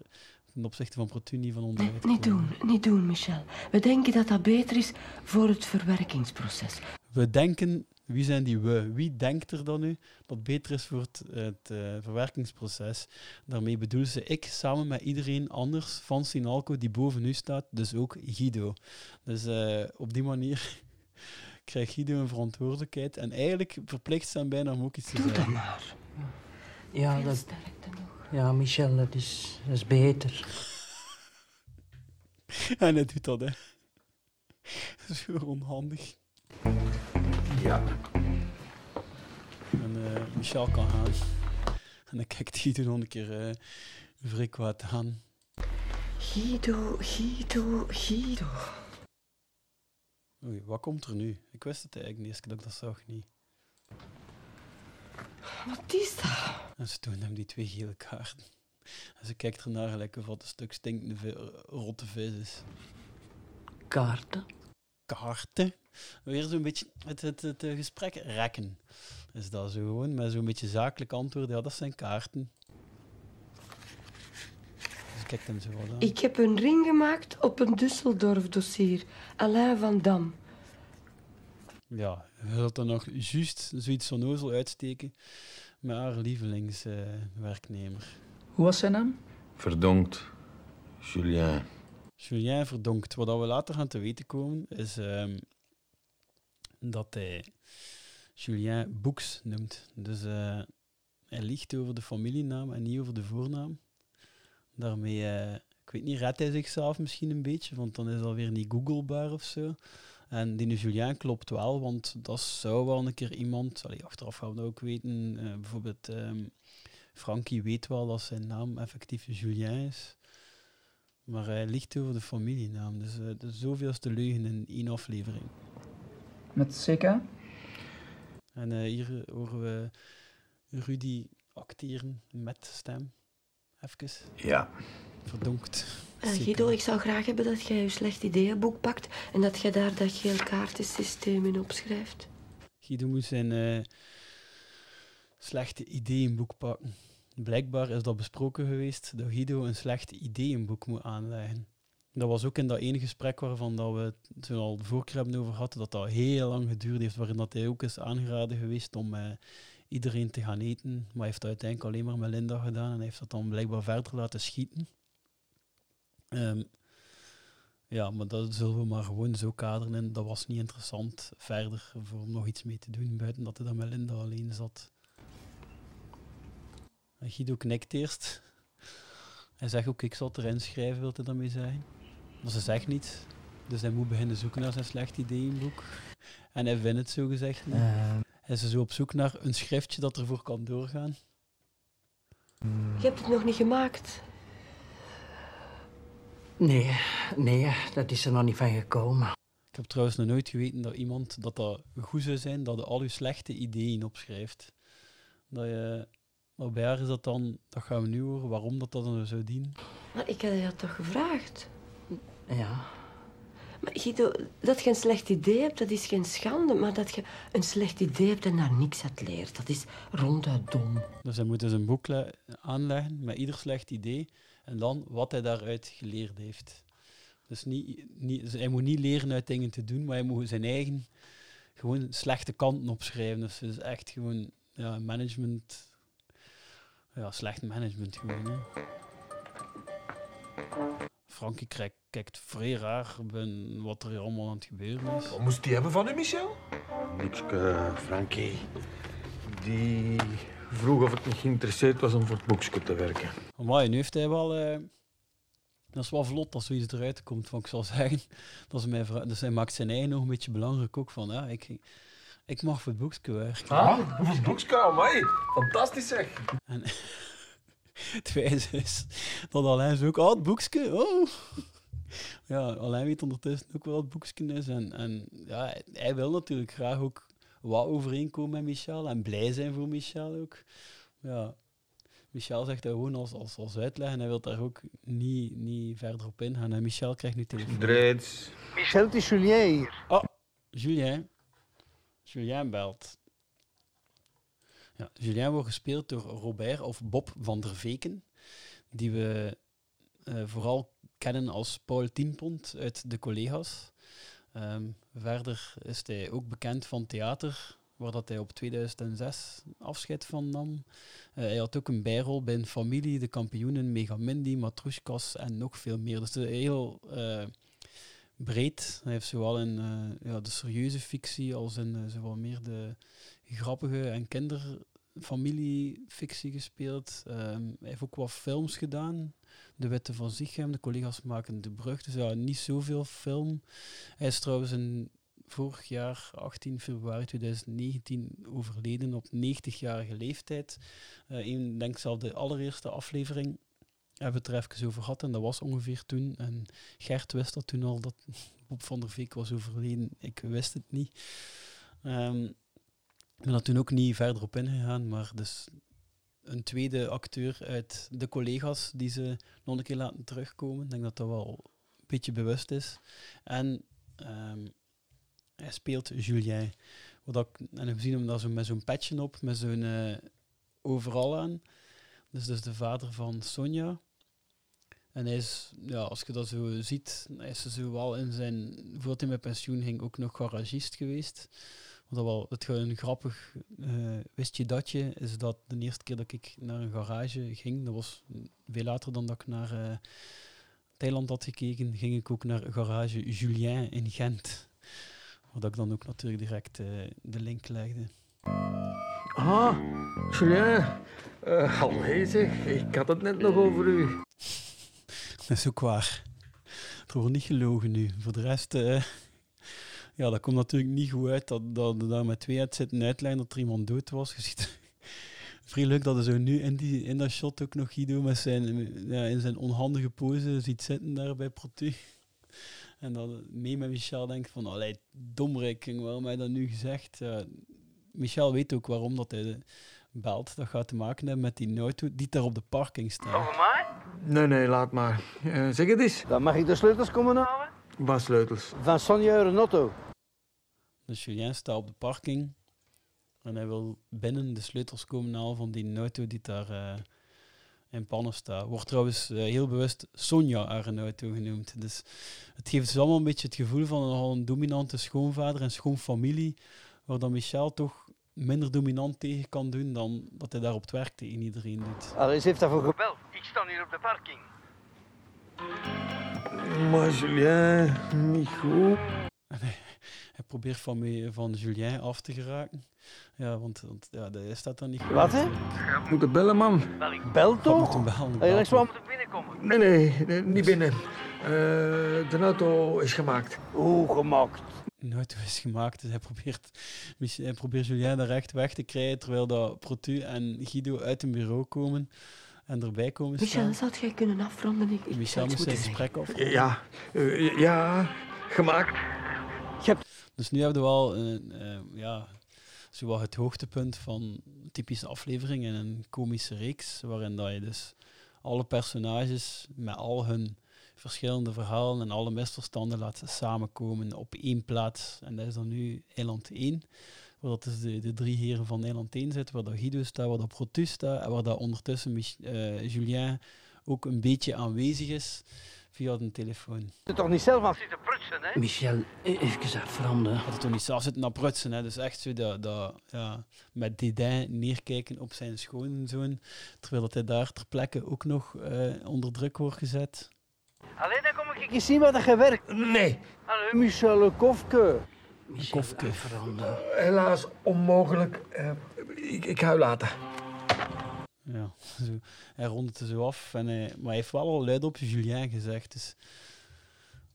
ten opzichte van Protu niet van onderuit Niet komen. doen, niet doen, Michel. We denken dat dat beter is voor het verwerkingsproces. We denken, wie zijn die we? Wie denkt er dan nu dat beter is voor het, het eh, verwerkingsproces? Daarmee bedoel ze ik samen met iedereen anders van Sinalco die boven u staat, dus ook Guido. Dus eh, op die manier krijgt Guido een verantwoordelijkheid en eigenlijk verplicht zijn bijna om ook iets te Doe dat zeggen. maar. Ja, dat, sterkte nog. ja Michel, dat is, dat is beter. En hij doet dat, hè. Zo onhandig. Ja. En eh, Michel kan gaan. En dan kijkt Guido nog een keer eh vrij kwaad aan. Guido, Guido, Guido. Oei, wat komt er nu? Ik wist het eigenlijk niet, eens dat ik dat zag niet. Wat is dat? En ze toont hem die twee gele kaarten. En ze kijkt ernaar gelijk of wat een stuk stinkende rotte vis is. Kaarten. Kaarten? Weer zo'n beetje het, het, het, eh, gesprek rekken. Is dat zo gewoon? Met zo'n beetje zakelijk antwoord. Ja, dat zijn kaarten. Kijkt hem zo aan. Ik heb een ring gemaakt op een Düsseldorf-dossier. Alain van Dam. Ja, je wilt dan nog juist zoiets van ozel uitsteken met haar lievelingswerknemer. Hoe was zijn naam? Verdonkt. Julien. Julien Verdonkt. Wat dat we later gaan te weten komen, is ehm, dat hij Julien Boeks noemt. Dus eh, hij liegt over de familienaam en niet over de voornaam. Daarmee, eh, ik weet niet, redt hij zichzelf misschien een beetje, want dan is alweer niet googlebaar of zo. En die Julien klopt wel, want dat zou wel een keer iemand, allee, achteraf gaan we dat ook weten, eh, bijvoorbeeld ehm, Frankie weet wel dat zijn naam effectief Julien is. Maar hij ligt over de familienaam. Dus eh de zoveelste leugen in één aflevering. Met CK? En hier horen we Rudy acteren met stem. Even. Ja. Verdonkt. Eh, Zeker. Guido, ik zou graag hebben dat jij je slecht ideeënboek pakt en dat jij daar dat geel kaartensysteem in opschrijft. Guido moet zijn eh, slechte ideeënboek pakken. Blijkbaar is dat besproken geweest dat Guido een slecht ideeënboek moet aanleggen. Dat was ook in dat ene gesprek waarvan dat we het al de vorige keer hebben over gehad, dat dat heel lang geduurd heeft, waarin dat hij ook is aangeraden geweest om eh, iedereen te gaan eten. Maar hij heeft uiteindelijk alleen maar met Linda gedaan en heeft dat dan blijkbaar verder laten schieten. Ehm, ja, maar dat zullen we maar gewoon zo kaderen. En dat was niet interessant verder voor om nog iets mee te doen, buiten dat hij dan met Linda alleen zat. En Guido knikt eerst. Hij zegt ook, ik zal het erin schrijven, wil hij daarmee zeggen. Maar ze zegt niets. Dus hij moet beginnen zoeken naar zijn slecht ideeënboek. En hij vindt het zo gezegd. Eh. Hij is zo op zoek naar een schriftje dat ervoor kan doorgaan. Je hebt het nog niet gemaakt. Nee, nee, dat is er nog niet van gekomen. Ik heb trouwens nog nooit geweten dat iemand dat dat goed zou zijn dat je al je slechte ideeën opschrijft. Dat je, maar bij haar is dat dan, dat gaan we nu horen, waarom dat, dat dan zou dienen. Maar ik had je dat toch gevraagd? Ja. Maar Guido, dat je een slecht idee hebt, dat is geen schande. Maar dat je een slecht idee hebt en daar niks uit leert, dat is ronduit dom. Dus hij moet dus een boek le- aanleggen met ieder slecht idee en dan wat hij daaruit geleerd heeft. Dus niet, niet, dus hij moet niet leren uit dingen te doen, maar hij moet zijn eigen gewoon slechte kanten opschrijven. Dus het is echt gewoon ja, management, ja, slecht management gewoon. Hè. Frankie kijkt, kijkt vrij raar ben wat er hier allemaal aan het gebeuren is. Wat moest die hebben van u, Michel? Niks, eh, Frankie. Die vroeg of ik niet geïnteresseerd was om voor het boekje te werken. Maar nu heeft hij wel... eh, dat is wel vlot als zoiets eruit komt, van ik zal zeggen. Dat is mijn vrouw, dus hij maakt zijn eigen nog een beetje belangrijk ook van, ja, ik, ik mag voor het boekje werken. Ah, voor het boekje, amai. Fantastisch zeg. En het wijze is dat Alain zo ook, oh, het boekje, oh. Ja, Alain weet ondertussen ook wel wat het boekje is. En, en ja, hij- wil natuurlijk graag ook wat overeenkomen met Michel en blij zijn voor Michel ook. Ja, Michel zegt dat gewoon als, als, als uitleg en hij wil daar ook niet, niet verder op ingaan. En Michel krijgt nu telefoon. Dreeds. Michel, het is Julien hier. Oh, Julien. Julien belt. Ja, Julien wordt gespeeld door Robert of Bob van der Veken, die we eh, vooral kennen als Paul Tienpont uit De Collega's. Ehm, verder is hij ook bekend van theater, waar dat hij op 2006 afscheid van nam. Eh, hij had ook een bijrol bij familie, De Kampioenen, Megamindy, Matroeskas en nog veel meer. Dus heel eh, breed. Hij heeft zowel in ja, de serieuze fictie als in zowel meer de grappige en kinderfamiliefictie gespeeld. Ehm, hij heeft ook wat films gedaan. De Wetten van Ziegem, de collega's maken De Brug. Dus ja, niet zoveel film. Hij is trouwens in vorig jaar, 18 februari 2019, overleden op 90-jarige leeftijd. Ik denk zelf de allereerste aflevering hebben we het er over gehad en dat was ongeveer toen. En Gert wist dat toen al, dat Bob van der Veek was overleden. Ik wist het niet. Ehm, ik ben daar toen ook niet verder op ingegaan, maar dus een tweede acteur uit de collega's die ze nog een keer laten terugkomen. Ik denk dat dat wel een beetje bewust is. En ehm, hij speelt Julien. Wat ik, en we zien hem daar zo met zo'n patchen op, met zo'n eh, overal aan. Dus, dus de vader van Sonja. En hij is, ja, als je dat zo ziet, hij is zo wel in zijn, voordat hij met pensioen ging, ook nog garagist geweest. Dat wel, het een grappig eh, wist je datje, is dat de eerste keer dat ik naar een garage ging, dat was veel later dan dat ik naar eh, Thailand had gekeken, ging ik ook naar garage Julien in Gent. Wat ik dan ook natuurlijk direct eh, de link legde. Ah, Julien. Uh, zeg, ik had het net nog over u. Dat is ook waar. Er wordt niet gelogen nu. Voor de rest, ja, dat komt natuurlijk niet goed uit dat, dat daar met twee uit zitten uitleggen dat er iemand dood was. Je ziet vrij leuk dat je zo nu in, die, in dat shot ook nog Guido met zijn, ja, in zijn onhandige pose ziet zitten daar bij Protu. En dat mee met Michel denkt van, allee, domrik, waarom heb je dat nu gezegd? Ja, Michel weet ook waarom dat hij belt. Dat gaat te maken hebben met die auto die daar op de parking staat. Over mij? Nee, nee, laat maar. Eh, zeg het eens. Dan mag ik de sleutels komen halen? Wat sleutels? Van Sonja Eurenotto. Dus Julien staat op de parking en hij wil binnen de sleutels komen halen van die auto die daar eh, in pannen staat. Wordt trouwens eh, heel bewust Sonja haar auto genoemd. Dus het geeft dus allemaal een beetje het gevoel van een, nogal een dominante schoonvader en schoonfamilie, waar dan Michel toch minder dominant tegen kan doen dan dat hij daar op het werk tegen iedereen doet. Alice heeft daarvoor gebeld. Ik sta hier op de parking. Maar Julien, niet goed. Hij probeert van, me, van Julien af te geraken. Ja, want, want ja, hij staat dan niet. Wat, hè? Moeten bellen, man. Wel, ik bel toch? moet hem bellen? Alex, waar moet ik binnenkomen? Nee, nee, nee, niet binnen. Eh, de auto is gemaakt. Hoe gemaakt? De auto is gemaakt, dus hij probeert, hij probeert Julien daar echt weg te krijgen, terwijl dat Protu en Guido uit een bureau komen en erbij komen Michel, staan. zou jij kunnen afronden? Ik, ik Michel moest zijn gesprek zeggen. af. Ja, eh, ja, gemaakt. Dus nu hebben we wel een, eh, ja, het hoogtepunt van typische aflevering in een komische reeks, waarin dat je dus alle personages met al hun verschillende verhalen en alle misverstanden laat samenkomen op één plaats. En dat is dan nu Eiland 1, waar dat dus de, de drie heren van Eiland 1 zitten, waar dat Guido staat, waar dat Protu staat, en waar dat ondertussen eh, Julien ook een beetje aanwezig is via de telefoon. Je er toch niet zelf aan zitten prutsen, hè? Michel, e- even afronden. Dat het toch niet zelf zitten naar prutsen. Hè. Dus echt zo dat, dat, ja, met dédain neerkijken op zijn schoonzoon. Terwijl dat hij daar ter plekke ook nog eh, onder druk wordt gezet. Alleen dan kom ik eens zien wat er werkt. Nee. Hallo, Michel Kofke. Kofke. Helaas onmogelijk. Eh, ik, ik ga u laten. Ja, zo. Hij rondt het zo af. En hij, maar hij heeft wel al luid op Julien gezegd. Dus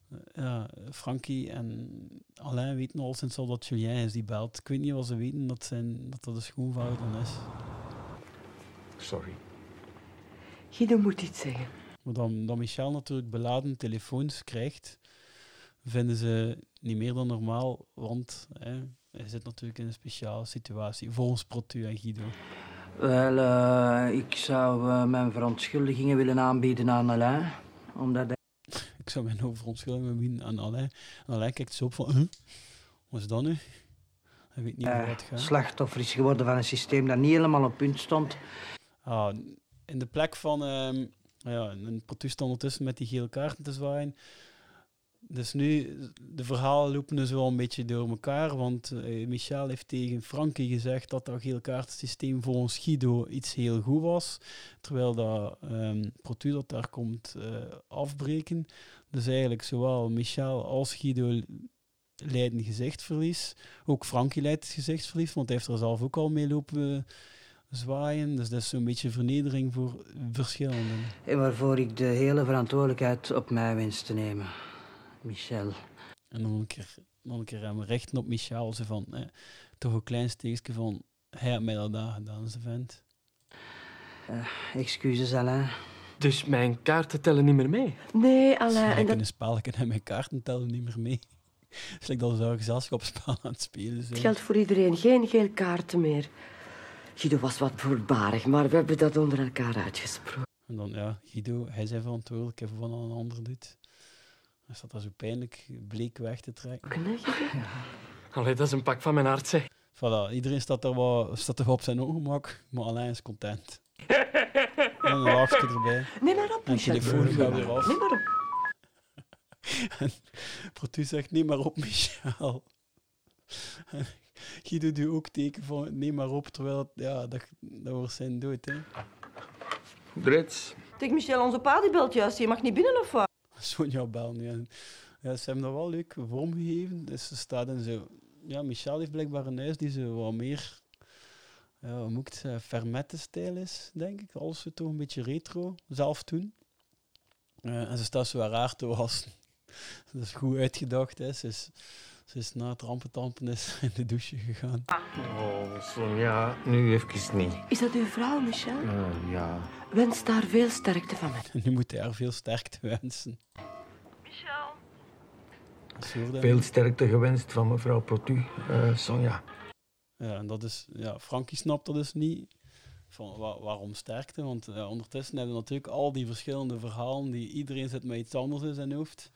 eh, ja, Frankie en Alain weten al sinds al dat Julien is die belt. Ik weet niet of ze weten dat zijn, dat, dat de schoonvader dan is. Sorry. Guido moet iets zeggen. Maar dan, dan Michel natuurlijk beladen telefoons krijgt, vinden ze niet meer dan normaal, want hè, hij zit natuurlijk in een speciale situatie, volgens Protu en Guido. Wel, eh, ik zou eh, mijn verontschuldigingen willen aanbieden aan Alain. Omdat hij... Ik zou mijn verontschuldigingen bieden aan Alain. Alain kijkt zo op van, huh? wat is dat nu? Hij weet niet hoe eh, dat gaat. slachtoffer is geworden van een systeem dat niet helemaal op punt stond. Ah, in de plek van ehm ja, een protest ondertussen met die gele kaarten te zwaaien. Dus nu, de verhalen lopen dus wel een beetje door elkaar, want eh, Michel heeft tegen Frankie gezegd dat dat gele kaartensysteem volgens Guido iets heel goed was, terwijl dat ehm Protu dat daar komt eh, afbreken. Dus eigenlijk zowel Michel als Guido lijden gezichtsverlies. Ook Frankie leidt gezichtsverlies, want hij heeft er zelf ook al mee lopen zwaaien. Dus dat is zo'n beetje vernedering voor verschillenden. En waarvoor ik de hele verantwoordelijkheid op mij wens te nemen. Michel. En dan een keer, dan een keer hem richten op Michel. Zo van, eh, toch een klein steekje van, hij had mij dat daar gedaan, ze vent. Eh, excuses, Alain. Dus mijn kaarten tellen niet meer mee? Nee, Alain. Ik En in dat, een spelletje en mijn kaarten tellen niet meer mee. Het is like dat ze gezelschapsspel aan het spelen het zijn. geldt voor iedereen. Geen geel kaarten meer. Guido was wat voorbarig, maar we hebben dat onder elkaar uitgesproken. En dan, ja, Guido, hij zijn verantwoordelijk voor wat een ander doet. Hij staat daar zo pijnlijk bleek weg te trekken. Allee, dat is een pak van mijn hart, zeg. Voilà, iedereen staat er wel, staat er op zijn ongemak, maar Alain is content. en een laagje erbij. Neem maar op, En de Michel. telefoon gaat weer af. Neem maar op. En Protu zegt, neem maar op, Michel. En Guido doet ook teken van, neem maar op, terwijl, ja, dat, dat wordt zijn dood, hè. Drits. Zeg Michel, onze pa die belt juist. Je mag niet binnen of wat? Sonja bel nu. Ja, ze hebben dat wel leuk vormgegeven. Dus ze staat in zo... Ja, Michel heeft blijkbaar een huis die zo wat meer... Ja, hoe moet ik? Fermette-stijl is, denk ik. Alles zo toch een beetje retro. Zelf toen. Eh, en ze staat zo raar te wassen. Dat is goed uitgedacht, hè. Ze is, ze is na het rampentampen is in de douche gegaan. Oh, Sonja, nu even niet. Is dat uw vrouw, Michel? Eh, ja. Wens daar veel sterkte van mij. Nu moet hij haar veel sterkte wensen. Michel. Veel sterkte gewenst van mevrouw Protu, eh, Sonja. Ja, en dat is, ja, Frankie snapt dat dus niet. Van wa- waarom sterkte? Want ja, ondertussen hebben we natuurlijk al die verschillende verhalen die iedereen zit met iets anders in zijn hoofd.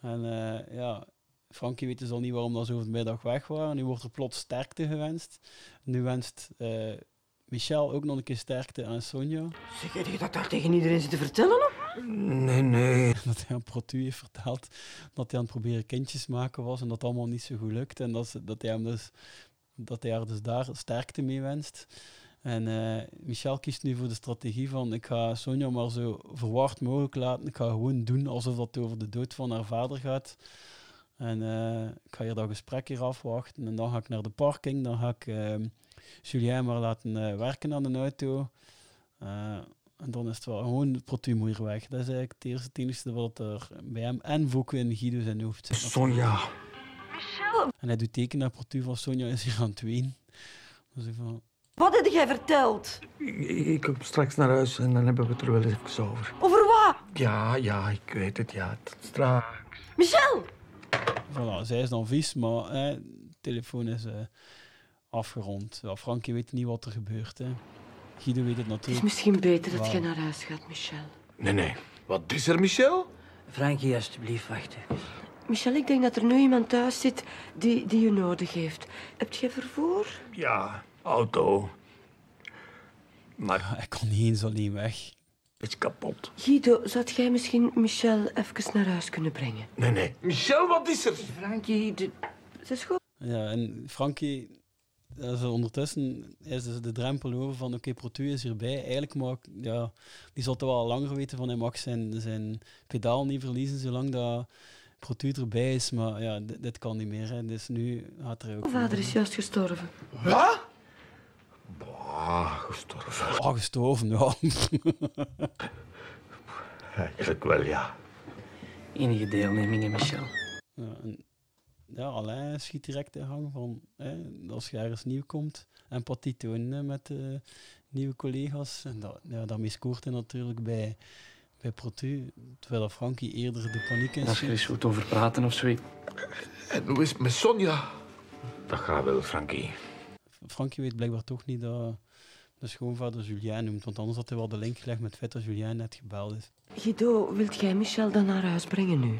En eh, ja, Frankie weet dus al niet waarom dat ze over de middag weg waren. Nu wordt er plots sterkte gewenst. Nu wenst eh, Michel ook nog een keer sterkte aan Sonja. Zeg, je dat daar tegen iedereen zitten vertellen? Of? Nee, nee. Dat hij aan Protu heeft verteld dat hij aan het proberen kindjes maken was en dat allemaal niet zo goed lukt. En dat, ze, dat, hij, hem dus, dat hij haar dus daar sterkte mee wenst. En eh, Michel kiest nu voor de strategie van ik ga Sonja maar zo verward mogelijk laten. Ik ga gewoon doen alsof dat over de dood van haar vader gaat. En eh, ik ga hier dat gesprek hier afwachten. En dan ga ik naar de parking. Dan ga ik ehm, Julien maar laten eh, werken aan de auto. Eh, En dan is het wel gewoon de protumoer weg. Dat is eigenlijk het eerste, het enige wat er bij hem en Voko in Guido zijn hoofd zit. Sonja. En hij doet teken naar protu van Sonja is hier aan het ween. Dus ik van, Wat heb jij verteld? Ik, ik kom straks naar huis en dan hebben we het er wel even over. Over wat? Ja, ja, ik weet het, ja. Tot Straks. Michel! Voilà, zij is dan vies, maar hè, de telefoon is eh, afgerond. Ja, Frankie weet niet wat er gebeurt. Hè. Guido weet het Het is natuurlijk. misschien beter dat je naar huis gaat, Michel. Nee, nee. Wat is er, Michel? Frankie, alsjeblieft, wacht even. Michel, ik denk dat er nu iemand thuis zit die, die je nodig heeft. Heb je vervoer? Ja, auto. Maar hij kon niet eens alleen weg. Is kapot. Guido, zou jij misschien Michel even naar huis kunnen brengen? Nee, nee. Michel, wat is er? Frankie, de... het is goed. Ja, en Frankie, dat is ondertussen is dus de drempel over van oké, Protu is hierbij. Eigenlijk mag, ja, die zal toch wel langer weten van hij mag zijn, zijn pedaal niet verliezen zolang dat Protu erbij is. Maar ja, dit, dit kan niet meer. Hè. Dus nu gaat er ook... Mijn vader is juist gestorven. Wat? Ah, gestorven. Ah, gestorven, ja. Eigenlijk wel, ja. Enige deelneming, hè, Michel. Ja, en, ja, Alain schiet direct in hang van hè, als je ergens nieuw komt, empathie tonen hè, met de nieuwe collega's. En dat, ja, daarmee scoort hij natuurlijk bij, bij Protu, terwijl Frankie eerder de paniek in Als je er eens goed over praten of zoiets. En hoe is het met Sonja? Dat gaat wel, Frankie. Frankie weet blijkbaar toch niet dat de schoonvader Julien noemt, want anders had hij wel de link gelegd met het feit dat Julien net gebeld is. Guido, wilt jij Michel dan naar huis brengen nu?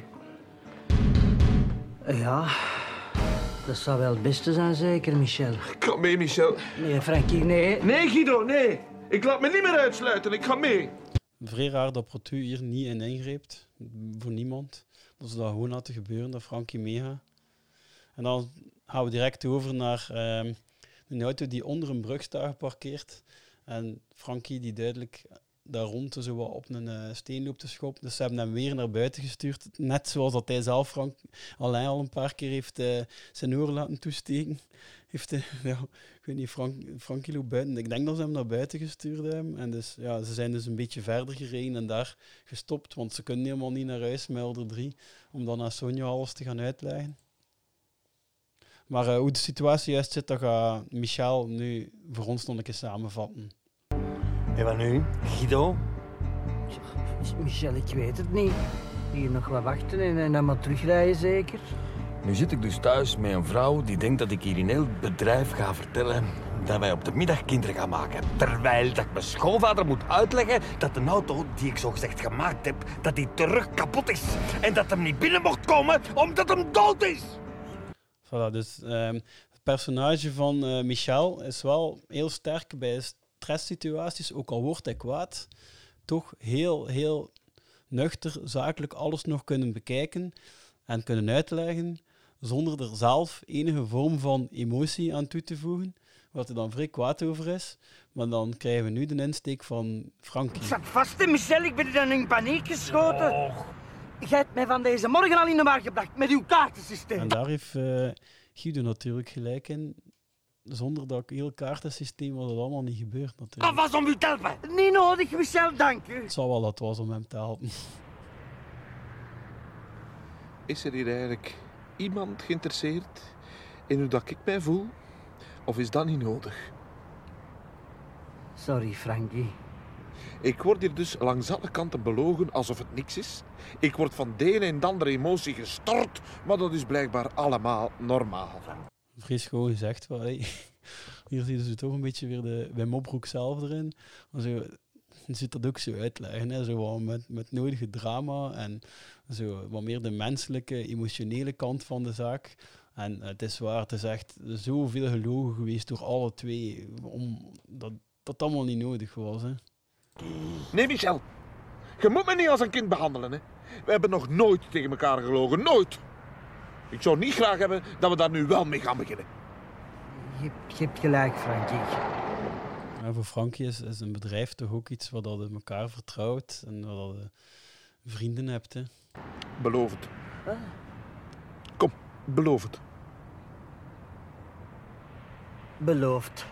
Ja, dat zou wel het beste zijn, zeker, Michel. Ik ga mee, Michel. Nee, Frankie, nee. Nee, Guido, nee. Ik laat me niet meer uitsluiten. Ik ga mee. Vrij raar dat Protu hier niet in ingreept, voor niemand. Dat ze dat gewoon laten gebeuren, dat Frankie meegaat. En dan gaan we direct over naar ehm, een auto die onder een brug staat geparkeerd. En Frankie die duidelijk daar rond zo wat op een eh, steen loopt te schoppen. Dus ze hebben hem weer naar buiten gestuurd. Net zoals dat hij zelf Frank Alain al een paar keer heeft eh, zijn oor laten toesteken. Heeft, hij- ja, ik weet niet, Frank, Frankie loopt buiten. Ik denk dat ze hem naar buiten gestuurd hebben. En dus, ja, ze zijn dus een beetje verder gereden en daar gestopt. Want ze kunnen helemaal niet naar huis met 3. Om dan aan Sonja alles te gaan uitleggen. Maar eh, hoe de situatie juist zit, dat gaat Michel nu voor ons nog een keer samenvatten. En wat nu? Guido? Michel, ik weet het niet. Hier nog wat wachten en, en dan maar terugrijden, zeker? Nu zit ik dus thuis met een vrouw die denkt dat ik hier in heel het bedrijf ga vertellen dat wij op de middag kinderen gaan maken. Terwijl dat ik mijn schoonvader moet uitleggen dat de auto die ik zogezegd gemaakt heb, dat die terug kapot is. En dat hem niet binnen mocht komen omdat hem dood is. Voilà, dus ehm, het personage van eh, Michel is wel heel sterk bij stresssituaties, ook al wordt hij kwaad, toch heel, heel nuchter, zakelijk alles nog kunnen bekijken en kunnen uitleggen, zonder er zelf enige vorm van emotie aan toe te voegen, wat er dan vrij kwaad over is. Maar dan krijgen we nu de insteek van Frankie. Ik zat vast in Michel, ik ben dan in paniek geschoten. Jij hebt mij van deze morgen al in de war gebracht met uw kaartensysteem. En daar heeft eh, Guido natuurlijk gelijk in. Zonder dat heel kaartensysteem was het allemaal niet gebeurd natuurlijk. Dat was om u te helpen. Niet nodig, Michel, dank u. Het zou wel dat was om hem te helpen. Is er hier eigenlijk iemand geïnteresseerd in hoe dat ik mij voel? Of is dat niet nodig? Sorry, Frankie. Ik word hier dus langs alle kanten belogen alsof het niks is. Ik word van de en de andere emotie gestort, maar dat is blijkbaar allemaal normaal. Vrees gewoon gezegd. Hey, hier zien ze toch een beetje weer de Wim zelf erin. Maar zo, je ziet dat ook zo uitleggen. Hè? Zo met, met nodige drama en zo wat meer de menselijke, emotionele kant van de zaak. En het is waar, het is echt zoveel gelogen geweest door alle twee. Om, dat dat allemaal niet nodig was. Hè? Nee, Michel. Je moet me niet als een kind behandelen. Hè. We hebben nog nooit tegen elkaar gelogen. Nooit. Ik zou niet graag hebben dat we daar nu wel mee gaan beginnen. Je, je hebt gelijk, Frankie. Ja, voor Frankie is, is een bedrijf toch ook iets waar dat je elkaar vertrouwt en waar dat je vrienden hebt. Hè. Beloof het. Kom, beloof het. Beloofd.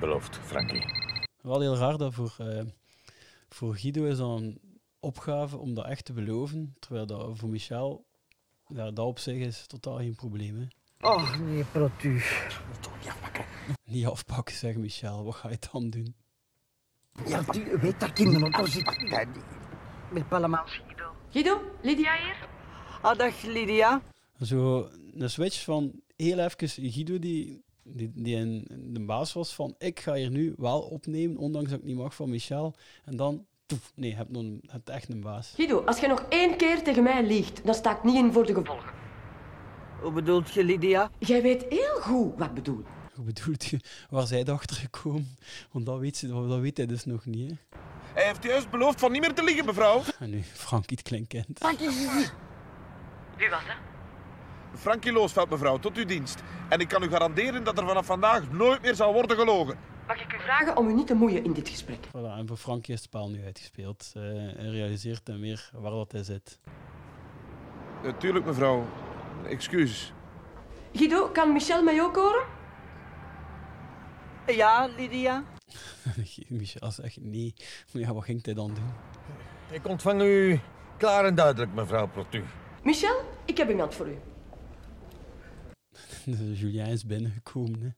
Beloofd, Frankie. Wel heel raar dat voor eh, voor Guido is dat een opgave om dat echt te beloven, terwijl dat voor Michel, ja, dat op zich is totaal geen probleem. Hè. Oh, nee, Protu. Niet afpakken, zegt Michel. Wat ga je dan doen? Ja, tu weet dat kinderen ook al zitten. Met allemaal Guido. Guido, Lydia hier? Ah, dag Lydia. Zo een switch van heel even Guido die, die, die in de baas was van ik ga hier nu wel opnemen, ondanks dat ik niet mag van Michel. En dan, toef, nee, een, je hebt echt een baas. Guido, als je nog één keer tegen mij liegt, dan sta ik niet in voor de gevolgen. Hoe bedoelt je, Lydia? Jij weet heel goed wat ik bedoel. Hoe bedoelt je, waar zij achter gekomen? Want dat weet, ze, dat weet hij dus nog niet. Hè. Hij heeft juist beloofd van niet meer te liegen, mevrouw. En nu, Frankie het klinkkent. Wie was dat? Frankie Loosveld, mevrouw, tot uw dienst. En ik kan u garanderen dat er vanaf vandaag nooit meer zal worden gelogen. Mag ik u vragen om u niet te moeien in dit gesprek? Voilà, en voor Frankie is het spel nu uitgespeeld. Uh, hij realiseert hem weer waar dat hij zit. Natuurlijk, mevrouw. Excuus. Guido, kan Michel mij ook horen? Ja, Lydia? Michel zegt nee. Maar ja, wat ging hij dan doen? Ik ontvang u klaar en duidelijk, mevrouw Protu. Michel, ik heb iemand voor u. Julien is binnengekomen. Hè.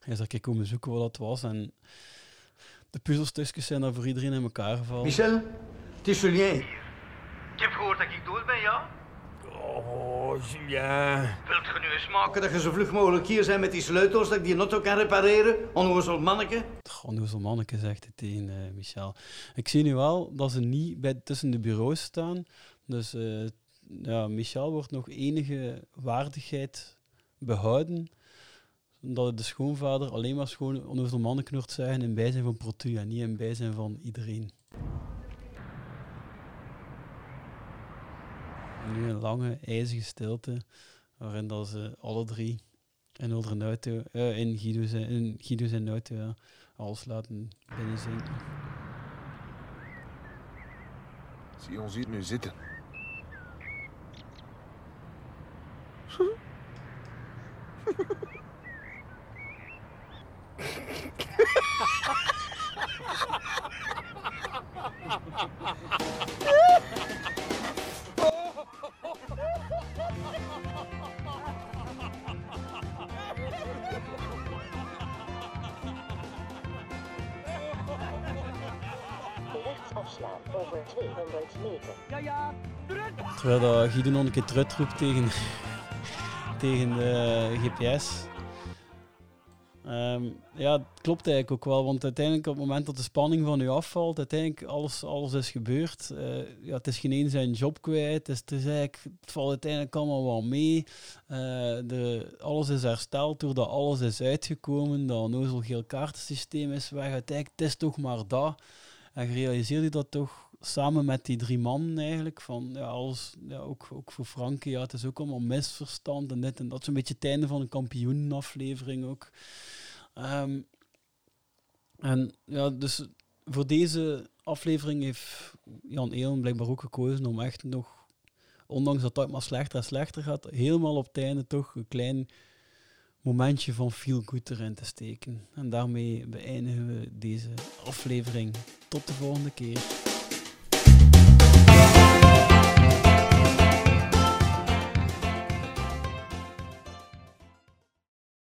Hij is een komen zoeken wat dat was. En de puzzelstukjes zijn er voor iedereen in elkaar gevallen. Michel, het is Julien. Ik heb gehoord dat ik dood ben, ja? Oh, Julien. Wilt je nu eens maken? dat je zo vlug mogelijk hier zijn met die sleutels, dat ik die auto kan repareren? Onnozel manneke. Onnozel manneke, zegt het tegen uh, Michel. Ik zie nu wel dat ze niet bij, tussen de bureaus staan. Dus uh, ja, Michel wordt nog enige waardigheid behouden. Dat de schoonvader alleen maar schoon onnozel manneke hoort zeggen in bijzijn van Protu en niet in bijzijn van iedereen. nu een lange, ijzige stilte, waarin dat ze alle drie in uh, in Guido zijn, in Guido zijn auto, alles laten binnenzinken. Zie ons hier nu zitten. Guido nog een keer terugroept tegen, tegen de GPS. Um, ja, het klopt eigenlijk ook wel, want uiteindelijk op het moment dat de spanning van u afvalt, uiteindelijk alles, alles is gebeurd. Uh, ja, het is geen één zijn job kwijt, het, is, eigenlijk, het valt uiteindelijk allemaal wel mee. Uh, de, alles is hersteld doordat alles is uitgekomen, dat onnozel geel kaartensysteem is weg. Uiteindelijk, het is toch maar dat. En realiseerde je dat toch samen met die drie mannen eigenlijk, van ja, alles, ja, ook, ook voor Frankie, ja, het is ook allemaal misverstand en dit en dat. Zo'n beetje het einde van een kampioenaflevering ook. Um, en ja, dus voor deze aflevering heeft Jan Eelen blijkbaar ook gekozen om echt nog, ondanks dat het maar slechter en slechter gaat, helemaal op het einde toch een klein momentje van feel good erin te steken. En daarmee beëindigen we deze aflevering. Tot de volgende keer.